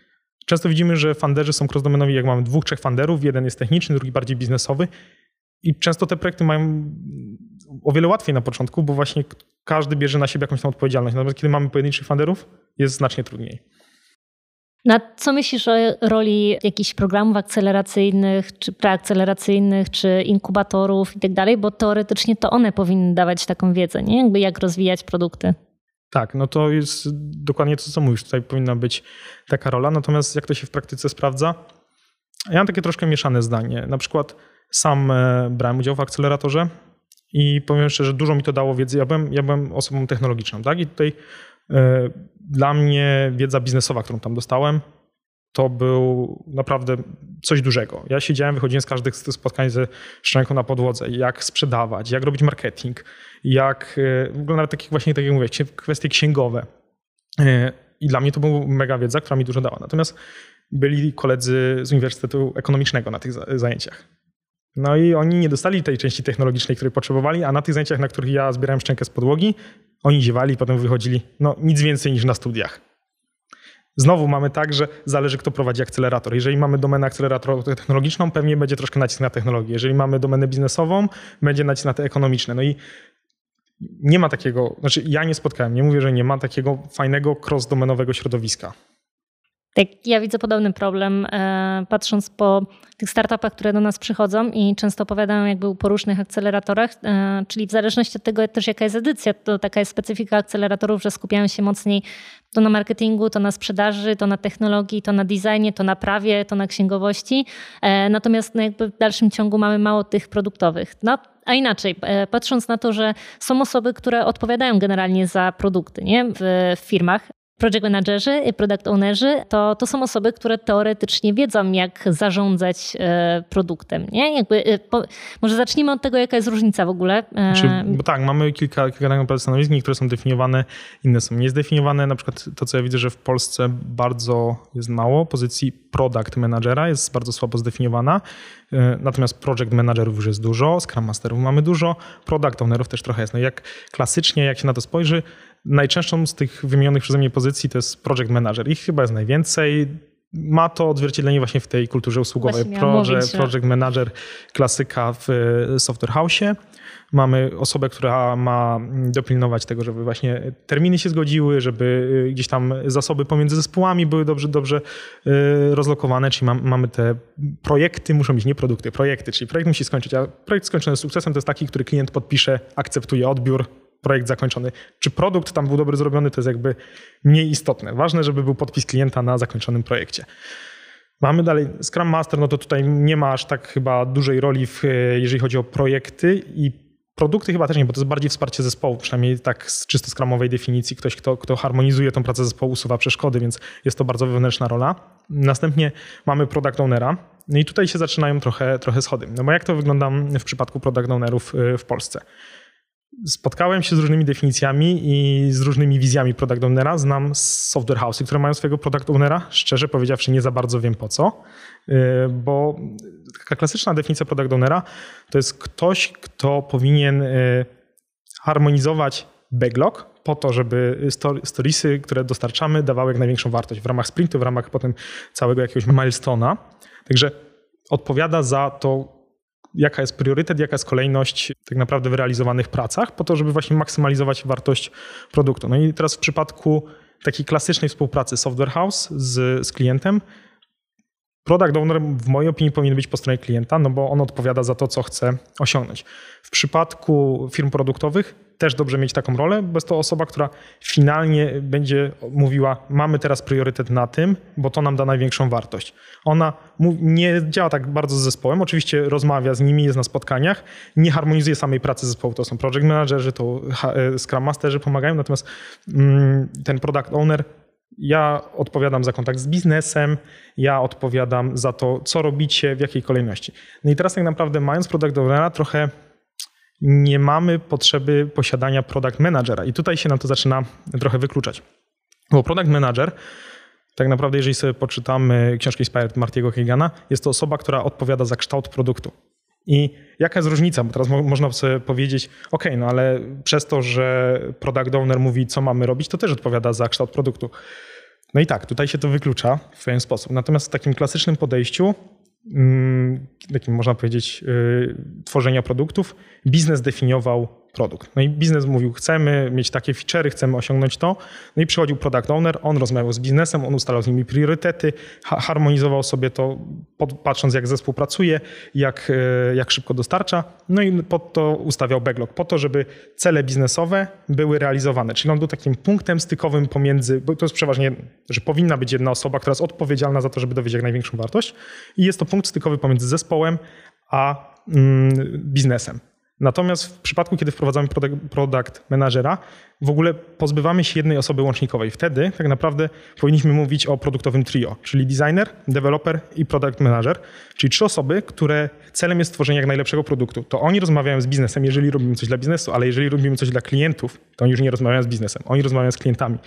Speaker 2: Często widzimy, że funderzy są crossdomenowi, jak mamy dwóch, trzech funderów, jeden jest techniczny, drugi bardziej biznesowy i często te projekty mają o wiele łatwiej na początku, bo właśnie każdy bierze na siebie jakąś tam odpowiedzialność. Natomiast kiedy mamy pojedynczych funderów, jest znacznie trudniej.
Speaker 1: Na co myślisz o roli jakichś programów akceleracyjnych, czy preakceleracyjnych, czy inkubatorów i tak dalej, bo teoretycznie to one powinny dawać taką wiedzę, nie? Jakby jak rozwijać produkty.
Speaker 2: Tak, no to jest dokładnie to, co mówisz. Tutaj powinna być taka rola. Natomiast jak to się w praktyce sprawdza? Ja mam takie troszkę mieszane zdanie. Na przykład sam e, brałem udział w akceleratorze i powiem szczerze, dużo mi to dało wiedzy. Ja byłem, ja byłem osobą technologiczną, tak? I tutaj y, dla mnie wiedza biznesowa, którą tam dostałem, to był naprawdę coś dużego. Ja siedziałem, wychodziłem z każdych spotkań ze szczęką na podłodze, jak sprzedawać, jak robić marketing, jak e, w ogóle nawet takich właśnie, tak jak mówię, kwestie księgowe. E, I dla mnie to była mega wiedza, która mi dużo dała. Natomiast byli koledzy z Uniwersytetu Ekonomicznego na tych zajęciach. No i oni nie dostali tej części technologicznej, której potrzebowali, a na tych zajęciach, na których ja zbierałem szczękę z podłogi, oni ziewali i potem wychodzili, no nic więcej niż na studiach. Znowu mamy tak, że zależy, kto prowadzi akcelerator. Jeżeli mamy domenę akceleratorową technologiczną, pewnie będzie troszkę nacisk na technologię. Jeżeli mamy domenę biznesową, będzie nacisk na te ekonomiczne. No i nie ma takiego, znaczy ja nie spotkałem, nie mówię, że nie ma takiego fajnego cross-domenowego środowiska.
Speaker 1: Tak, ja widzę podobny problem, e, patrząc po tych startupach, które do nas przychodzą i często opowiadają jakby po różnych akceleratorach, e, czyli w zależności od tego też jaka jest edycja, to taka jest specyfika akceleratorów, że skupiają się mocniej to na marketingu, to na sprzedaży, to na technologii, to na designie, to na prawie, to na księgowości. E, natomiast no jakby w dalszym ciągu mamy mało tych produktowych. No, a inaczej, patrząc na to, że są osoby, które odpowiadają generalnie za produkty nie? w firmach, project managerzy, product ownerzy to, to są osoby, które teoretycznie wiedzą, jak zarządzać e, produktem. Nie? Jakby, e, po, może zacznijmy od tego, jaka jest różnica w ogóle. E,
Speaker 2: znaczy, bo tak, mamy kilka, kilka stanowisk, niektóre są definiowane, inne są niezdefiniowane. Na przykład to, co ja widzę, że w Polsce bardzo jest mało pozycji product managera, jest bardzo słabo zdefiniowana. Natomiast project managerów już jest dużo, scrum masterów mamy dużo, product ownerów też trochę jest. No jak klasycznie, jak się na to spojrzy, Najczęstszą z tych wymienionych przeze mnie pozycji to jest project manager. Ich chyba jest najwięcej. Ma to odzwierciedlenie właśnie w tej kulturze usługowej. Project, project manager, klasyka w software house'ie. Mamy osobę, która ma dopilnować tego, żeby właśnie terminy się zgodziły, żeby gdzieś tam zasoby pomiędzy zespołami były dobrze, dobrze y, rozlokowane, czyli mamy te projekty, muszą być nie produkty, projekty, czyli projekt musi skończyć, a projekt skończony sukcesem to jest taki, który klient podpisze, akceptuje odbiór, projekt zakończony. Czy produkt tam był dobrze zrobiony, to jest jakby mniej istotne. Ważne, żeby był podpis klienta na zakończonym projekcie. Mamy dalej Scrum Master, no to tutaj nie ma aż tak chyba dużej roli, w, jeżeli chodzi o projekty i produkty chyba też nie, bo to jest bardziej wsparcie zespołu, przynajmniej tak z czysto skramowej definicji. Ktoś, kto, kto harmonizuje tą pracę zespołu, usuwa przeszkody, więc jest to bardzo wewnętrzna rola. Następnie mamy product ownera. No i tutaj się zaczynają trochę, trochę schody. No bo jak to wygląda w przypadku product ownerów y, w Polsce? Spotkałem się z różnymi definicjami i z różnymi wizjami product ownera. Znam software house'y, które mają swojego product ownera. Szczerze powiedziawszy, nie za bardzo wiem po co, y, bo taka klasyczna definicja product ownera to jest ktoś, kto powinien y, harmonizować backlog po to, żeby storiesy, które dostarczamy, dawały jak największą wartość w ramach sprintu, w ramach potem całego jakiegoś milestona. Także odpowiada za to jaka jest priorytet, jaka jest kolejność tak naprawdę w realizowanych pracach, po to, żeby właśnie maksymalizować wartość produktu. No i teraz w przypadku takiej klasycznej współpracy software house z, z klientem, Product owner w mojej opinii powinien być po stronie klienta, no bo on odpowiada za to, co chce osiągnąć. W przypadku firm produktowych też dobrze mieć taką rolę, bo jest to osoba, która finalnie będzie mówiła, mamy teraz priorytet na tym, bo to nam da największą wartość. Ona nie działa tak bardzo z zespołem, oczywiście rozmawia z nimi, jest na spotkaniach, nie harmonizuje samej pracy zespołu, to są project managerzy, to e, scrum masterzy pomagają, natomiast mm, ten product owner ja odpowiadam za kontakt z biznesem, ja odpowiadam za to, co robicie, w jakiej kolejności. No i teraz tak naprawdę mając product ownera trochę nie mamy potrzeby posiadania product managera i tutaj się nam to zaczyna trochę wykluczać. Bo product manager tak naprawdę, jeżeli sobie poczytamy książkę Inspired Martiego Hegana, jest to osoba, która odpowiada za kształt produktu. I jaka jest różnica? Bo teraz mo można sobie powiedzieć, ok, no ale przez to, że product owner mówi, co mamy robić, to też odpowiada za kształt produktu. No i tak, tutaj się to wyklucza w pewien sposób. Natomiast w takim klasycznym podejściu, takim można powiedzieć, yy, tworzenia produktów, biznes definiował produkt. No i biznes mówił, chcemy mieć takie feature'y, chcemy osiągnąć to. No i przychodził product owner, on rozmawiał z biznesem, on ustalał z nimi priorytety, ha harmonizował sobie to, patrząc jak zespół pracuje, jak, e, jak szybko dostarcza. No i pod to ustawiał backlog, po to, żeby cele biznesowe były realizowane. Czyli on był takim punktem stykowym pomiędzy, bo to jest przeważnie, że powinna być jedna osoba, która jest odpowiedzialna za to, żeby dowieść jak największą wartość i jest to punkt stykowy pomiędzy zespołem a mm, biznesem. Natomiast w przypadku, kiedy wprowadzamy product managera, w ogóle pozbywamy się jednej osoby łącznikowej. Wtedy tak naprawdę powinniśmy mówić o produktowym trio, czyli designer, developer i product manager, czyli trzy osoby, które celem jest stworzenie jak najlepszego produktu. To oni rozmawiają z biznesem, jeżeli robimy coś dla biznesu, ale jeżeli robimy coś dla klientów, to oni już nie rozmawiają z biznesem, oni rozmawiają z klientami.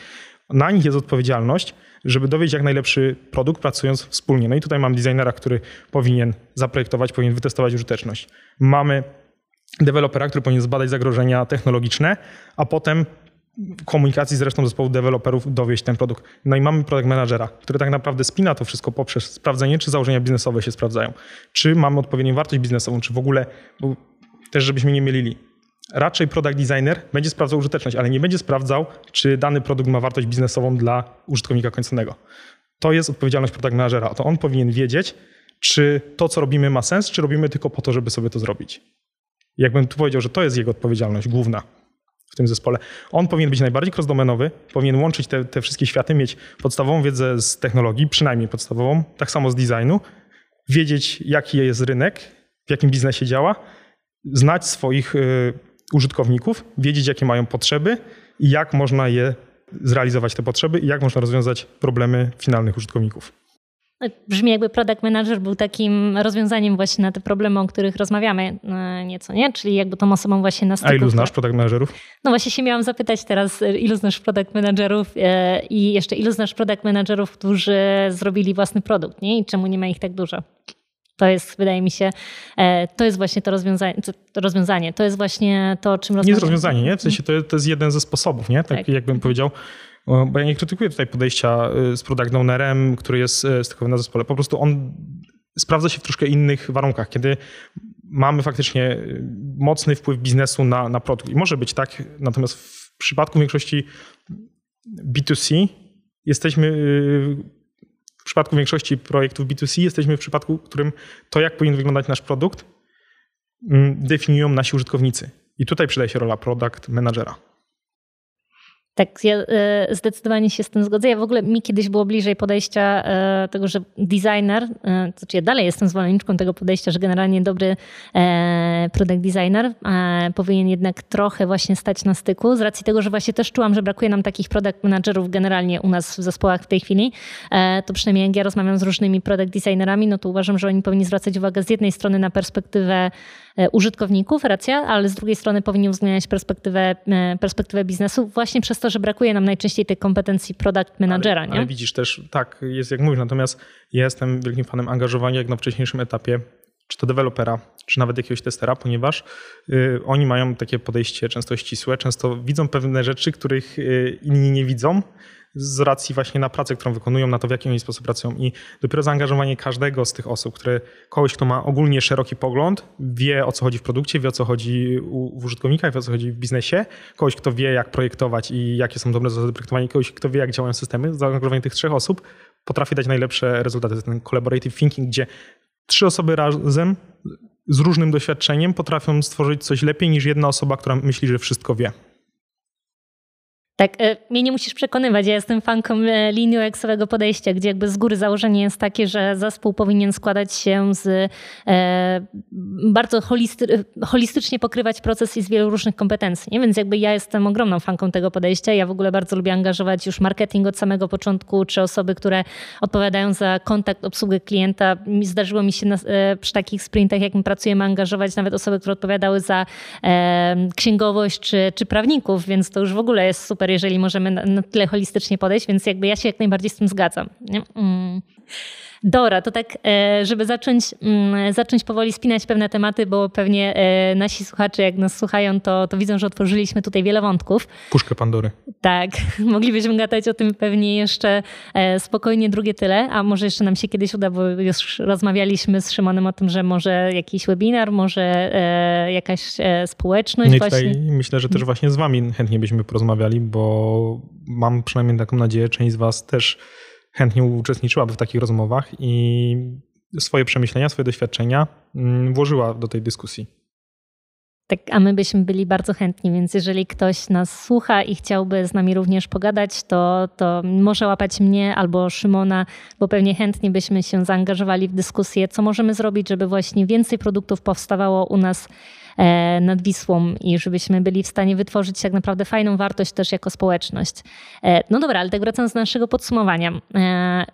Speaker 2: Na nich jest odpowiedzialność, żeby dowieść jak najlepszy produkt pracując wspólnie. No i tutaj mam designera, który powinien zaprojektować, powinien wytestować użyteczność. Mamy dewelopera, który powinien zbadać zagrożenia technologiczne, a potem komunikacji z resztą zespołu deweloperów dowieść ten produkt. No i mamy product managera, który tak naprawdę spina to wszystko poprzez sprawdzenie, czy założenia biznesowe się sprawdzają, czy mamy odpowiednią wartość biznesową, czy w ogóle, bo też żebyśmy nie mylili. Raczej product designer będzie sprawdzał użyteczność, ale nie będzie sprawdzał, czy dany produkt ma wartość biznesową dla użytkownika końcowego. To jest odpowiedzialność product managera. To on powinien wiedzieć, czy to, co robimy, ma sens, czy robimy tylko po to, żeby sobie to zrobić. Jakbym tu powiedział, że to jest jego odpowiedzialność główna w tym zespole. On powinien być najbardziej cross-domenowy, powinien łączyć te, te wszystkie światy, mieć podstawową wiedzę z technologii, przynajmniej podstawową, tak samo z designu, wiedzieć, jaki jest rynek, w jakim biznesie działa, znać swoich y, użytkowników, wiedzieć, jakie mają potrzeby i jak można je zrealizować te potrzeby i jak można rozwiązać problemy finalnych użytkowników.
Speaker 1: Brzmi jakby product manager był takim rozwiązaniem właśnie na te problemy, o których rozmawiamy e, nieco, nie? Czyli jakby tą osobą właśnie na styku.
Speaker 2: A ilu znasz product managerów?
Speaker 1: No właśnie się miałam zapytać teraz, e, ilu znasz product managerów e, i jeszcze ilu znasz product managerów, którzy zrobili własny produkt, nie? I czemu nie ma ich tak dużo? To jest, wydaje mi się, to jest właśnie to rozwiązanie, to rozwiązanie. To jest właśnie to, o czym rozmawiamy.
Speaker 2: Nie jest rozwiązanie, nie? W sensie to, to jest jeden ze sposobów, nie? Tak, tak. jakbym powiedział. Bo ja nie krytykuję tutaj podejścia y, z product ownerem, który jest y, stykowany na zespole. Po prostu on sprawdza się w troszkę innych warunkach, kiedy mamy faktycznie y, mocny wpływ biznesu na, na produkt. I może być tak, natomiast w przypadku większości B2C jesteśmy w przypadku większości projektów B2C jesteśmy w przypadku, w którym to, jak powinien wyglądać nasz produkt, mm, definiują nasi użytkownicy. I tutaj przydaje się rola product managera.
Speaker 1: Tak, ja e, zdecydowanie się z tym zgodzę. Ja w ogóle mi kiedyś było bliżej podejścia e, tego, że designer, e, znaczy ja dalej jestem zwolenniczką tego podejścia, że generalnie dobry product designer powinien jednak trochę właśnie stać na styku, z racji tego, że właśnie też czułam, że brakuje nam takich product managerów generalnie u nas w zespołach w tej chwili. To przynajmniej jak ja rozmawiam z różnymi product designerami, no to uważam, że oni powinni zwracać uwagę z jednej strony na perspektywę użytkowników, racja, ale z drugiej strony powinni uwzględniać perspektywę, perspektywę biznesu właśnie przez to, to, że brakuje nam najczęściej tej kompetencji product managera.
Speaker 2: Ale,
Speaker 1: nie?
Speaker 2: ale widzisz też, tak, jest jak mówisz, natomiast ja jestem wielkim fanem angażowania jak na wcześniejszym etapie, czy to dewelopera, czy nawet jakiegoś testera, ponieważ y, oni mają takie podejście często ścisłe, często widzą pewne rzeczy, których y, inni nie widzą z racji właśnie na pracę, którą wykonują, na to, w jaki oni sposób pracują. I dopiero zaangażowanie każdego z tych osób, które kogoś, kto ma ogólnie szeroki pogląd, wie o co chodzi w produkcie, wie o co chodzi u, w użytkownikach, wie o co chodzi w biznesie, kogoś, kto wie jak projektować i jakie są dobre zasady projektowania, kogoś, kto wie jak działają systemy, zaangażowanie tych trzech osób potrafi dać najlepsze rezultaty. Ten collaborative thinking, gdzie trzy osoby razem z różnym doświadczeniem potrafią stworzyć coś lepiej niż jedna osoba, która myśli, że wszystko wie.
Speaker 1: Tak, e, mnie nie musisz przekonywać, ja jestem fanką e, linii UX-owego podejścia, gdzie jakby z góry założenie jest takie, że zespół powinien składać się z e, bardzo holisty, holistycznie pokrywać proces i z wielu różnych kompetencji. Nie? Więc jakby ja jestem ogromną fanką tego podejścia. Ja w ogóle bardzo lubię angażować już marketing od samego początku, czy osoby, które odpowiadają za kontakt, obsługę klienta. Zdarzyło mi się na, przy takich sprintach, jak my pracujemy, angażować nawet osoby, które odpowiadały za księgowość czy, czy prawników, więc to już w ogóle jest super super, jeżeli możemy na, na tyle holistycznie podejść, więc jakby ja się jak najbardziej z tym zgadzam. Mm. Dora, to tak, e, żeby zacząć, mm, zacząć powoli spinać pewne tematy, bo pewnie e, nasi słuchacze, jak nas słuchają, to, to widzą, że otworzyliśmy tutaj wiele wątków.
Speaker 2: Puszkę Pandory.
Speaker 1: Tak, [laughs] moglibyśmy gadać o tym pewnie jeszcze e, spokojnie drugie tyle, a może jeszcze nam się kiedyś uda, bo już rozmawialiśmy z Szymonem o tym, że może jakiś webinar, może jakaś społeczność.
Speaker 2: No i tutaj właśnie. myślę, że też właśnie z wami chętnie byśmy porozmawiali, bo mam przynajmniej taką nadzieję, część z was też chętnie uczestniczyłaby w takich rozmowach i swoje przemyślenia, swoje doświadczenia mm, włożyła do tej dyskusji.
Speaker 1: Tak, a my byśmy byli bardzo chętni, więc jeżeli ktoś nas słucha i chciałby z nami również pogadać, to, to może łapać mnie albo Szymona, bo pewnie chętnie byśmy się zaangażowali w dyskusję, co możemy zrobić, żeby właśnie więcej produktów powstawało u nas nad Wisłą i żebyśmy byli w stanie wytworzyć tak naprawdę fajną wartość też jako społeczność. No dobra, ale tak wracając do naszego podsumowania.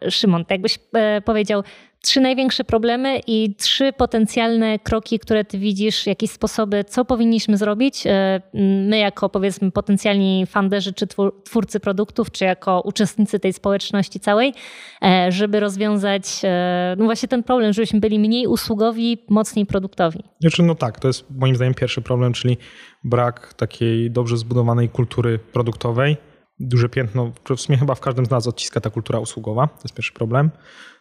Speaker 1: Szymon, tak jakbyś powiedział, trzy największe problemy i trzy potencjalne kroki, które ty widzisz, jakieś sposoby, co powinniśmy zrobić. E, my jako powiedzmy potencjalni fanderzy czy twórcy produktów, czy jako uczestnicy tej społeczności całej, e, żeby rozwiązać e, no właśnie ten problem, żebyśmy byli mniej usługowi, mocniej produktowi.
Speaker 2: Znaczy, no tak, to jest moim zdaniem pierwszy problem, czyli brak takiej dobrze zbudowanej kultury produktowej. Duże piętno, w sumie chyba w każdym z nas odciska ta kultura usługowa. To jest pierwszy problem.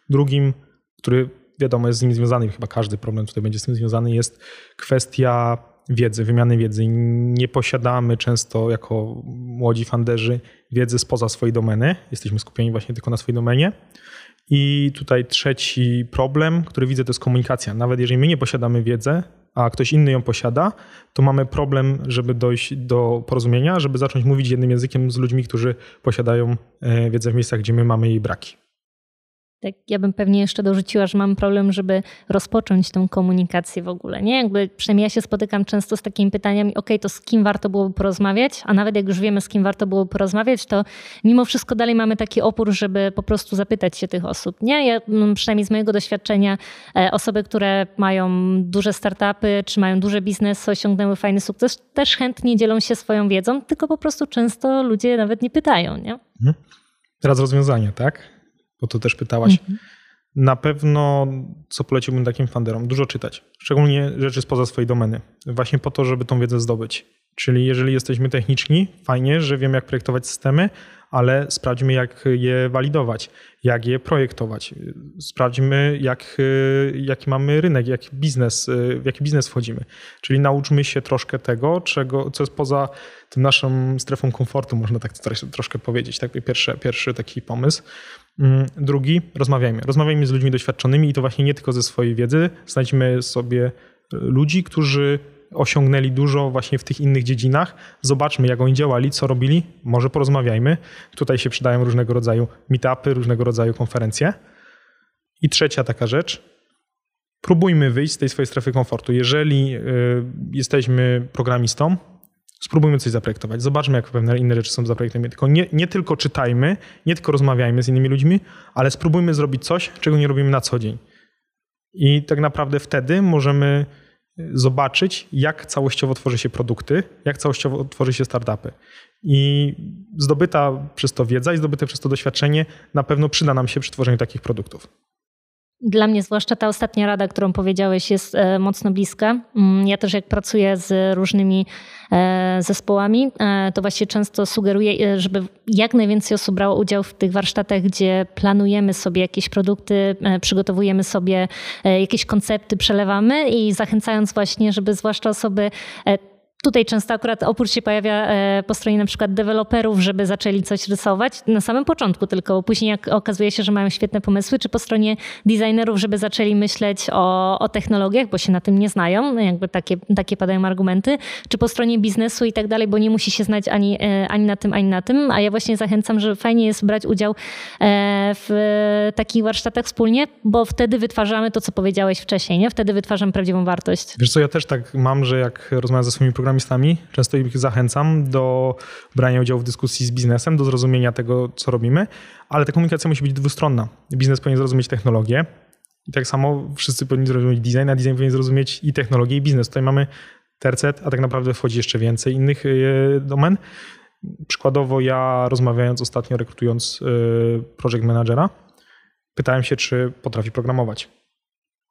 Speaker 2: Drugim który wiadomo jest z nim związany, chyba każdy problem tutaj będzie z tym związany, jest kwestia wiedzy, wymiany wiedzy. Nie posiadamy często jako młodzi fanderzy wiedzy spoza swojej domeny. Jesteśmy skupieni właśnie tylko na swojej domenie. I tutaj trzeci problem, który widzę, to jest komunikacja. Nawet jeżeli my nie posiadamy wiedzy, a ktoś inny ją posiada, to mamy problem, żeby dojść do porozumienia, żeby zacząć mówić jednym językiem z ludźmi, którzy posiadają e, wiedzę w miejscach, gdzie my mamy jej braki.
Speaker 1: Tak, ja bym pewnie jeszcze dorzuciła, że mam problem, żeby rozpocząć tą komunikację w ogóle. Nie, jakby przynajmniej ja się spotykam często z takimi pytaniami, ok, to z kim warto byłoby porozmawiać, a nawet jak już wiemy, z kim warto byłoby porozmawiać, to mimo wszystko dalej mamy taki opór, żeby po prostu zapytać się tych osób. Nie, ja mm, przynajmniej z mojego doświadczenia e, osoby, które mają duże startupy, czy mają duże biznesy, osiągnęły fajny sukces, też chętnie dzielą się swoją wiedzą, tylko po prostu często ludzie nawet nie pytają, nie? Mhm.
Speaker 2: Teraz rozwiązanie, tak? Bo to też pytałaś. Mhm. Na pewno, co poleciłbym takim funderom, dużo czytać, szczególnie rzeczy spoza swojej domeny, właśnie po to, żeby tą wiedzę zdobyć. Czyli jeżeli jesteśmy techniczni, fajnie, że wiemy, jak projektować systemy, ale sprawdźmy, jak je walidować, jak je projektować. Sprawdźmy, jak, jaki mamy rynek, jaki biznes, w jaki biznes wchodzimy. Czyli nauczmy się troszkę tego, czego, co jest poza tym naszą strefą komfortu, można tak troszkę powiedzieć. Tak, pierwszy, pierwszy taki pomysł. Mm, drugi, rozmawiajmy. Rozmawiajmy z ludźmi doświadczonymi i to właśnie nie tylko ze swojej wiedzy. Znajdźmy sobie ludzi, którzy osiągnęli dużo właśnie w tych innych dziedzinach. Zobaczmy, jak oni działali, co robili. Może porozmawiajmy. Tutaj się przydają różnego rodzaju meetupy, różnego rodzaju konferencje. I trzecia taka rzecz. Próbujmy wyjść z tej swojej strefy komfortu. Jeżeli y, jesteśmy programistą, spróbujmy coś zaprojektować. Zobaczmy, jak pewne inne rzeczy są zaprojektowane. Tylko nie, nie tylko czytajmy, nie tylko rozmawiajmy z innymi ludźmi, ale spróbujmy zrobić coś, czego nie robimy na co dzień. I tak naprawdę wtedy możemy zobaczyć, jak całościowo tworzy się produkty, jak całościowo tworzy się startupy. I zdobyta przez to wiedza i zdobyte przez to doświadczenie na pewno przyda nam się przy tworzeniu takich produktów.
Speaker 1: Dla mnie zwłaszcza ta ostatnia rada, którą powiedziałeś, jest e, mocno bliska. Mm, ja też jak pracuję z różnymi e, zespołami, e, to właśnie często sugeruję, żeby jak najwięcej osób brało udział w tych warsztatach, gdzie planujemy sobie jakieś produkty, przygotowujemy sobie jakieś koncepty, przelewamy i zachęcając właśnie, żeby zwłaszcza osoby Tutaj często akurat opór się pojawia e, po stronie na przykład deweloperów, żeby zaczęli coś rysować na samym początku, tylko później jak okazuje się, że mają świetne pomysły, czy po stronie designerów, żeby zaczęli myśleć o, o technologiach, bo się na tym nie znają, jakby takie, takie padają argumenty, czy po stronie biznesu i tak dalej, bo nie musi się znać ani, e, ani na tym, ani na tym, a ja właśnie zachęcam, że fajnie jest brać udział e, w takich warsztatach wspólnie, bo wtedy wytwarzamy to, co powiedziałeś wcześniej, nie? Wtedy wytwarzam prawdziwą wartość.
Speaker 2: Wiesz co, ja też tak mam, że jak rozmawiam ze swoimi programami, programistami. Często ich zachęcam do brania udziału w dyskusji z biznesem, do zrozumienia tego, co robimy, ale ta komunikacja musi być dwustronna. Biznes powinien zrozumieć technologię i tak samo wszyscy powinni zrozumieć design, a design powinien zrozumieć i technologię, i biznes. Tutaj mamy tercet, a tak naprawdę wchodzi jeszcze więcej innych e, domen. Przykładowo ja rozmawiając ostatnio, rekrutując e, project managera, pytałem się, czy potrafi programować.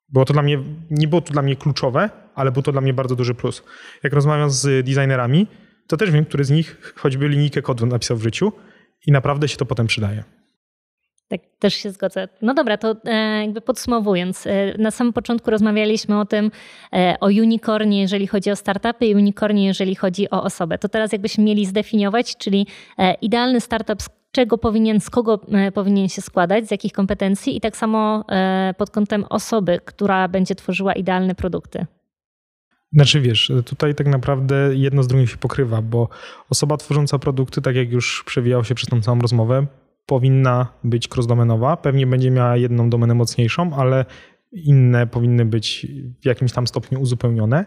Speaker 2: Było to dla mnie, nie było to dla mnie kluczowe, ale był to dla mnie bardzo duży plus. Jak rozmawiam z designerami, to też wiem, który z nich choćby linijkę kodu napisał w życiu i naprawdę się to potem przydaje.
Speaker 1: Tak, też się zgodzę. No dobra, to e, jakby podsumowując, e, na samym początku rozmawialiśmy o tym, e, o unicornie, jeżeli chodzi o startupy i unicornie, jeżeli chodzi o osobę. To teraz jakbyśmy mieli zdefiniować, czyli idealny startup, czego powinien, z kogo powinien się składać, z jakich kompetencji i tak samo pod kątem osoby, która będzie tworzyła idealne produkty.
Speaker 2: Znaczy wiesz, tutaj tak naprawdę jedno z drugim się pokrywa, bo osoba tworząca produkty, tak jak już przewijał się przez tą całą rozmowę, powinna być cross-domenowa. Pewnie będzie miała jedną domenę mocniejszą, ale inne powinny być w jakimś tam stopniu uzupełnione.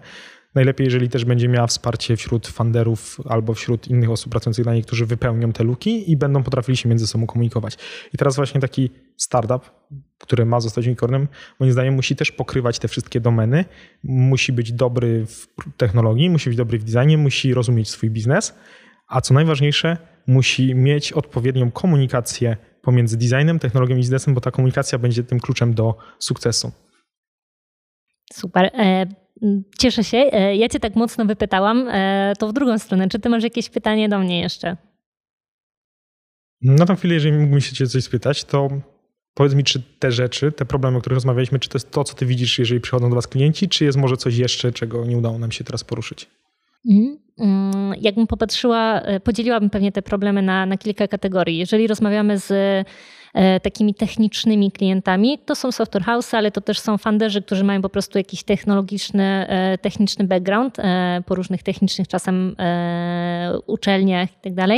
Speaker 2: Najlepiej, jeżeli też będzie miała wsparcie wśród funderów albo wśród innych osób pracujących dla niej, którzy wypełnią te luki i będą potrafili się między sobą komunikować. I teraz właśnie taki startup, który ma zostać unicornem, moim zdaniem musi też pokrywać te wszystkie domeny, musi być dobry w technologii, musi być dobry w designie, musi rozumieć swój biznes, a co najważniejsze, musi mieć odpowiednią komunikację pomiędzy designem, technologią i biznesem, bo ta komunikacja będzie tym kluczem do sukcesu.
Speaker 1: Super. E, cieszę się. E, ja Cię tak mocno wypytałam. E, to w drugą stronę. Czy Ty masz jakieś pytanie do mnie jeszcze?
Speaker 2: Na tą chwilę, jeżeli mógłbym się Cię coś spytać, to powiedz mi, czy te rzeczy, te problemy, o których rozmawialiśmy, czy to jest to, co Ty widzisz, jeżeli przychodzą do Was klienci, czy jest może coś jeszcze, czego nie udało nam się teraz poruszyć?
Speaker 1: Mhm. Mm, jakbym popatrzyła, podzieliłabym pewnie te problemy na, na kilka kategorii. Jeżeli rozmawiamy z E, takimi technicznymi klientami. To są software house, ale to też są funderzy, którzy mają po prostu jakiś technologiczny, e, techniczny background e, po różnych technicznych czasem uczelniach i tak.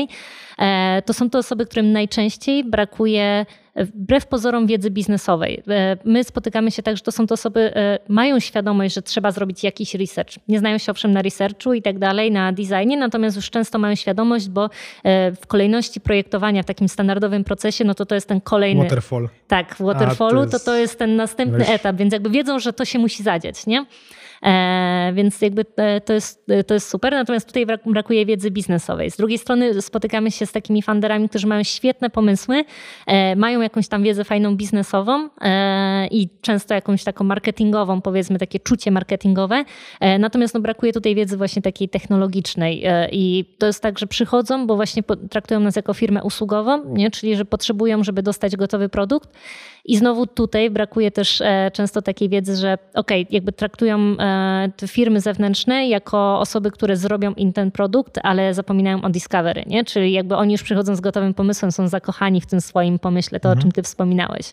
Speaker 1: To są to osoby, którym najczęściej brakuje wbrew pozorom wiedzy biznesowej. E, my spotykamy się tak, że to są to osoby, e, mają świadomość, że trzeba zrobić jakiś research. Nie znają się owszem na researchu i tak dalej, na designie, natomiast już często mają świadomość, bo e, w kolejności projektowania w takim standardowym procesie, no to to jest ten kolejny...
Speaker 2: Waterfall.
Speaker 1: Tak, w waterfallu to, jest... to to jest ten następny Weź. etap, więc jakby wiedzą, że to się musi zadziać, nie? E, więc jakby e, to jest, e, to jest super. Natomiast tutaj brakuje wiedzy biznesowej. Z drugiej strony spotykamy się z takimi funderami, którzy mają świetne pomysły, mają jakąś tam wiedzę fajną biznesową i często jakąś taką marketingową, powiedzmy takie czucie marketingowe. Natomiast no, brakuje tutaj wiedzy właśnie takiej technologicznej i to jest tak, że przychodzą, bo właśnie traktują nas jako firmę usługową, nie? czyli że potrzebują, żeby dostać gotowy produkt. I znowu tutaj brakuje też często takiej wiedzy, że ok, jakby traktują firmy zewnętrzne jako osoby, które zrobią im ten produkt, ale zapominają o discovery, nie? Czyli jakby oni już przychodzą z gotowym pomysłem, są zakochani w tym swoim pomyśle, to mhm. o czym ty wspominałeś.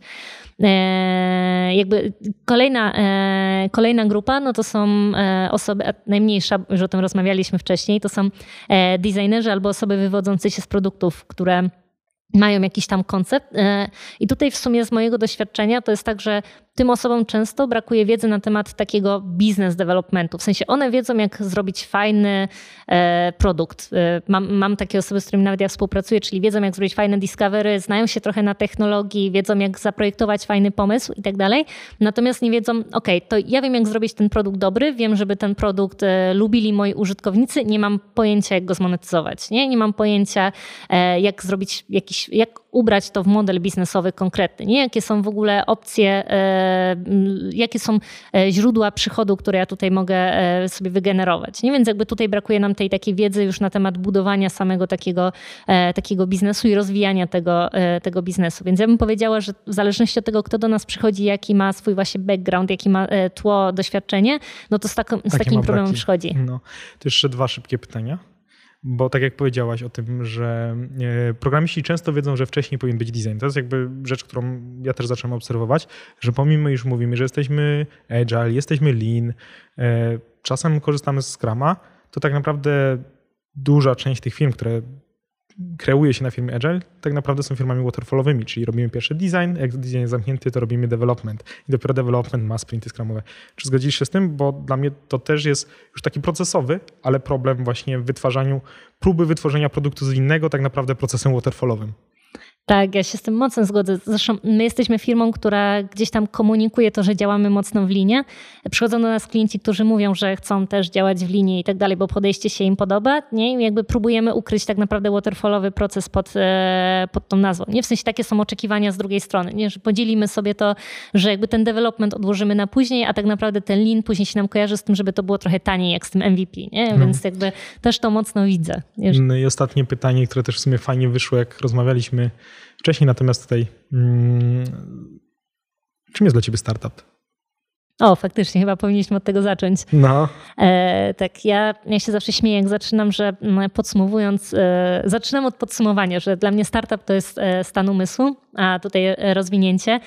Speaker 1: E, jakby kolejna, e, kolejna grupa, no to są e, osoby, najmniejsza, już o tym rozmawialiśmy wcześniej, to są e, designerzy albo osoby wywodzące się z produktów, które mają jakiś tam koncept. E, I tutaj w sumie z mojego doświadczenia to jest tak, że tym osobom często brakuje wiedzy na temat takiego business developmentu. W sensie one wiedzą, jak zrobić fajny e, produkt. E, mam, mam takie osoby, z którymi nawet ja współpracuję, czyli wiedzą, jak zrobić fajne discovery, znają się trochę na technologii, wiedzą, jak zaprojektować fajny pomysł i tak dalej. Natomiast nie wiedzą, ok, to ja wiem, jak zrobić ten produkt dobry, wiem, żeby ten produkt lubili moi użytkownicy, nie mam pojęcia, jak go zmonetyzować. Nie, nie mam pojęcia, jak zrobić jakiś, jak ubrać to w model biznesowy konkretny, nie? Jakie są w ogóle opcje, e, jakie są e, źródła przychodu, które ja tutaj mogę e, sobie wygenerować. Nie? Więc jakby tutaj brakuje nam tej takiej wiedzy już na temat budowania samego takiego, takiego biznesu i rozwijania tego, tego biznesu. Więc ja bym powiedziała, że w zależności od tego, kto do nas przychodzi, jaki ma swój właśnie background, jaki ma tło, doświadczenie, no to z, taką, z takim problemem przychodzi.
Speaker 2: No. To jeszcze dwa szybkie pytania. Bo tak jak powiedziałaś o tym, że e, programiści często wiedzą, że wcześniej powinien być design. To jest jakby rzecz, którą ja też zacząłem obserwować, że pomimo iż mówimy, że jesteśmy agile, jesteśmy lean, e, czasem korzystamy z Scrama, to tak naprawdę duża część tych firm, które kreuje się na firmie Agile, tak naprawdę są firmami waterfallowymi, czyli robimy pierwszy design, jak design jest zamknięty, to robimy development i dopiero development ma sprinty scrumowe. Czy zgodzisz się z tym? Bo dla mnie to też jest już taki procesowy, ale problem właśnie w wytwarzaniu, próby wytworzenia produktu z innego tak naprawdę procesem waterfallowym.
Speaker 1: Tak, ja się z tym mocno zgodzę. Zresztą my jesteśmy firmą, która gdzieś tam komunikuje to, że działamy mocno w linie. Przychodzą do nas klienci, którzy mówią, że chcą też działać w linie i tak dalej, bo podejście się im podoba. Nie? I jakby próbujemy ukryć tak naprawdę waterfallowy proces pod, e, pod tą nazwą. Nie? W sensie takie są oczekiwania z drugiej strony, nie? że podzielimy sobie to, że jakby ten development odłożymy na później, a tak naprawdę ten lean później się nam kojarzy z tym, żeby to było trochę taniej jak z tym MVP. Nie? No. Więc jakby też to mocno widzę.
Speaker 2: No i ostatnie pytanie, które też w sumie fajnie wyszło, jak rozmawialiśmy wcześniej, natomiast tutaj mm, czym jest dla ciebie startup?
Speaker 1: O, faktycznie, chyba powinniśmy od tego zacząć.
Speaker 2: No.
Speaker 1: E, tak, ja, ja się zawsze śmieję, jak zaczynam, że mm, podsumowując, e, zaczynam od podsumowania, że dla mnie startup to jest e, stan umysłu, a tutaj rozwinięcie.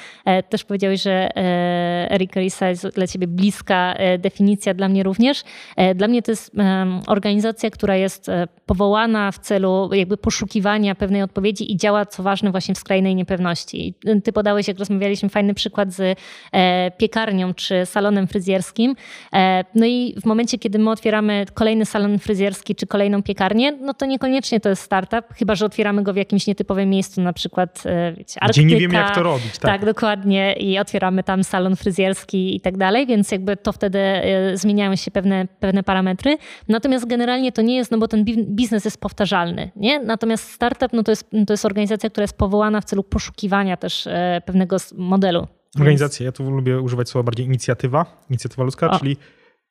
Speaker 1: Też powiedziałeś, że Eric Risa jest dla ciebie bliska definicja, dla mnie również. Dla mnie to jest organizacja, która jest powołana w celu jakby poszukiwania pewnej odpowiedzi i działa, co ważne, właśnie w skrajnej niepewności. Ty podałeś, jak rozmawialiśmy, fajny przykład z piekarnią czy salonem fryzjerskim. No i w momencie, kiedy my otwieramy kolejny salon fryzjerski czy kolejną piekarnię, no to niekoniecznie to jest startup, chyba że otwieramy go w jakimś nietypowym miejscu, na przykład e, wiecie, Arktyka.
Speaker 2: Gdzie nie wiemy, jak to robić. Tak.
Speaker 1: tak, dokładnie. I otwieramy tam salon fryzjerski i tak dalej, więc jakby to wtedy e, zmieniają się pewne, pewne parametry. Natomiast generalnie to nie jest, no bo ten biznes jest powtarzalny, nie? Natomiast startup, no to jest, to jest organizacja, która jest powołana w celu poszukiwania też e, pewnego modelu.
Speaker 2: Organizacja, ja tu lubię używać słowa bardziej inicjatywa, inicjatywa ludzka, o. czyli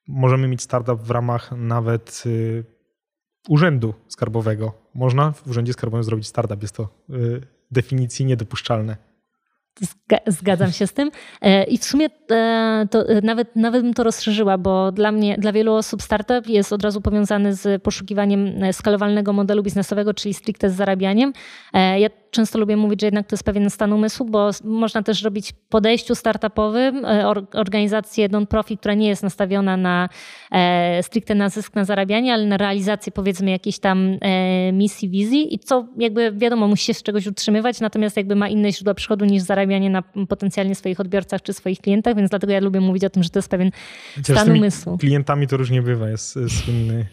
Speaker 2: możemy mieć startup w ramach nawet y, urzędu skarbowego. Można w urzędzie skarbowym zrobić startup. Jest to y, definicji niedopuszczalne.
Speaker 1: Zgadzam się z tym. E, I w sumie e, to e, nawet, nawet bym to rozszerzyła, bo dla mnie, dla wielu osób startup jest od razu powiązany z poszukiwaniem skalowalnego modelu biznesowego, czyli stricte z zarabianiem. Ja często lubię mówić, że jednak to jest pewien stan umysłu, bo można też robić podejściu startupowym organizację non-profit, która nie jest nastawiona na stricte na zysk, na zarabianie, ale na realizację powiedzmy jakiejś tam misji, wizji i co jakby wiadomo, musi się z czegoś utrzymywać, natomiast jakby ma inne źródła przychodu niż zarabianie zarabianie na potencjalnie swoich odbiorcach czy swoich klientach, więc dlatego ja lubię mówić o tym, że to jest pewien Chociaż stan umysłu.
Speaker 2: klientami to różnie bywa. Jest słynny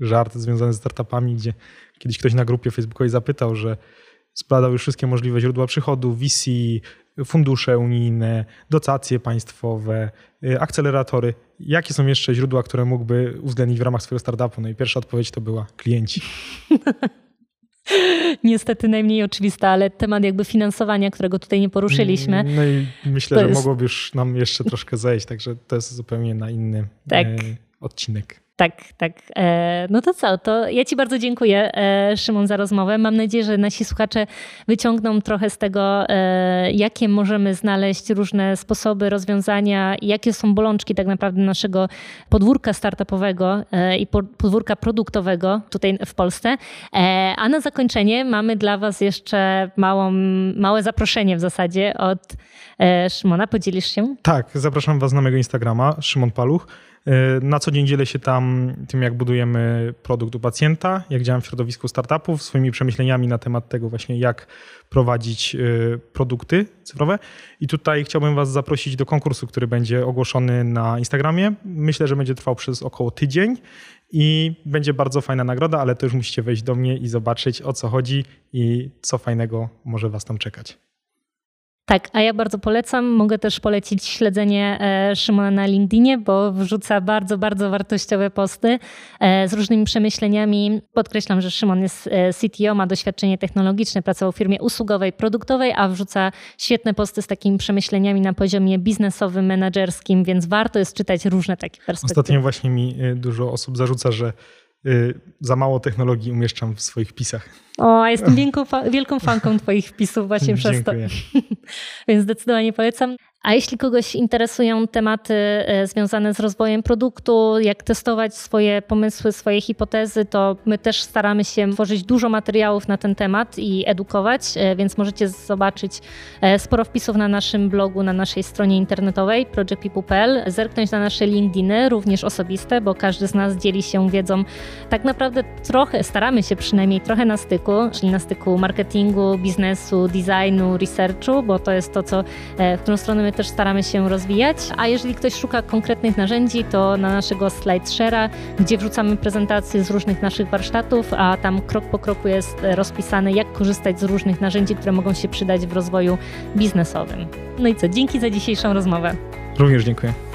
Speaker 2: żart związany z startupami, gdzie kiedyś ktoś na grupie facebookowej zapytał, że spradał już wszystkie możliwe źródła przychodu, VC, fundusze unijne, dotacje państwowe, y, akceleratory. Jakie są jeszcze źródła, które mógłby uwzględnić w ramach swojego startupu? No i pierwsza odpowiedź to była klienci. [laughs]
Speaker 1: niestety najmniej oczywista, ale temat jakby finansowania, którego tutaj nie poruszyliśmy.
Speaker 2: No i myślę, że jest... mogłoby już nam jeszcze troszkę zejść, także to jest zupełnie na inny tak. E, odcinek.
Speaker 1: Tak, tak. E, no to co, to ja Ci bardzo dziękuję, e, Szymon, za rozmowę. Mam nadzieję, że nasi słuchacze wyciągną trochę z tego, e, jakie możemy znaleźć różne sposoby, rozwiązania jakie są bolączki tak naprawdę naszego podwórka startupowego i podwórka produktowego tutaj w Polsce. A na zakończenie mamy dla Was jeszcze małą, małe zaproszenie w zasadzie od Szymona. Podzielisz się?
Speaker 2: Tak, zapraszam Was na mojego Instagrama, Szymon Paluch. E, na co dzień dzielę się tam tym, jak budujemy produkt u pacjenta, jak działam w środowisku startupów, swoimi przemyśleniami na temat tego właśnie, jak prowadzić e, produkty cyfrowe. I tutaj chciałbym Was zaprosić do konkursu, który będzie ogłoszony na Instagramie. Myślę, że będzie trwał przez około tydzień i będzie bardzo fajna nagroda, ale to już musicie wejść do mnie i zobaczyć o co chodzi i co fajnego może Was tam czekać.
Speaker 1: Tak, a ja bardzo polecam. Mogę też polecić śledzenie e, Szymona na LinkedInie, bo wrzuca bardzo, bardzo wartościowe posty e, z różnymi przemyśleniami. Podkreślam, że Szymon jest e, CTO, ma doświadczenie technologiczne, pracował w firmie usługowej, produktowej, a wrzuca świetne posty z takimi przemyśleniami na poziomie biznesowym, menedżerskim, więc warto jest czytać różne takie perspektywy.
Speaker 2: Ostatnio właśnie mi dużo osób zarzuca, że za mało technologii umieszczam w swoich pisach.
Speaker 1: O, jestem wielką, wielką fanką Twoich wpisów właśnie przez to. [laughs] Więc zdecydowanie polecam. A jeśli kogoś interesują tematy e, związane z rozwojem produktu, jak testować swoje pomysły, swoje hipotezy, to my też staramy się tworzyć dużo materiałów na ten temat i edukować, e, więc możecie zobaczyć e, sporo wpisów na naszym blogu, na naszej stronie internetowej projectpeople.pl, zerknąć na nasze LinkedIny, również osobiste, bo każdy z nas dzieli się wiedzą. Tak naprawdę trochę, staramy się przynajmniej trochę na styku, czyli na styku marketingu, biznesu, designu, researchu, bo to jest to, co, w którą stronę my też staramy się rozwijać. A jeżeli ktoś szuka konkretnych narzędzi, to na naszego SlideShare'a, gdzie wrzucamy prezentacje z różnych naszych warsztatów, a tam krok po kroku jest rozpisane, jak korzystać z różnych narzędzi, które mogą się przydać w rozwoju biznesowym. No i co, dzięki za dzisiejszą rozmowę.
Speaker 2: Również dziękuję.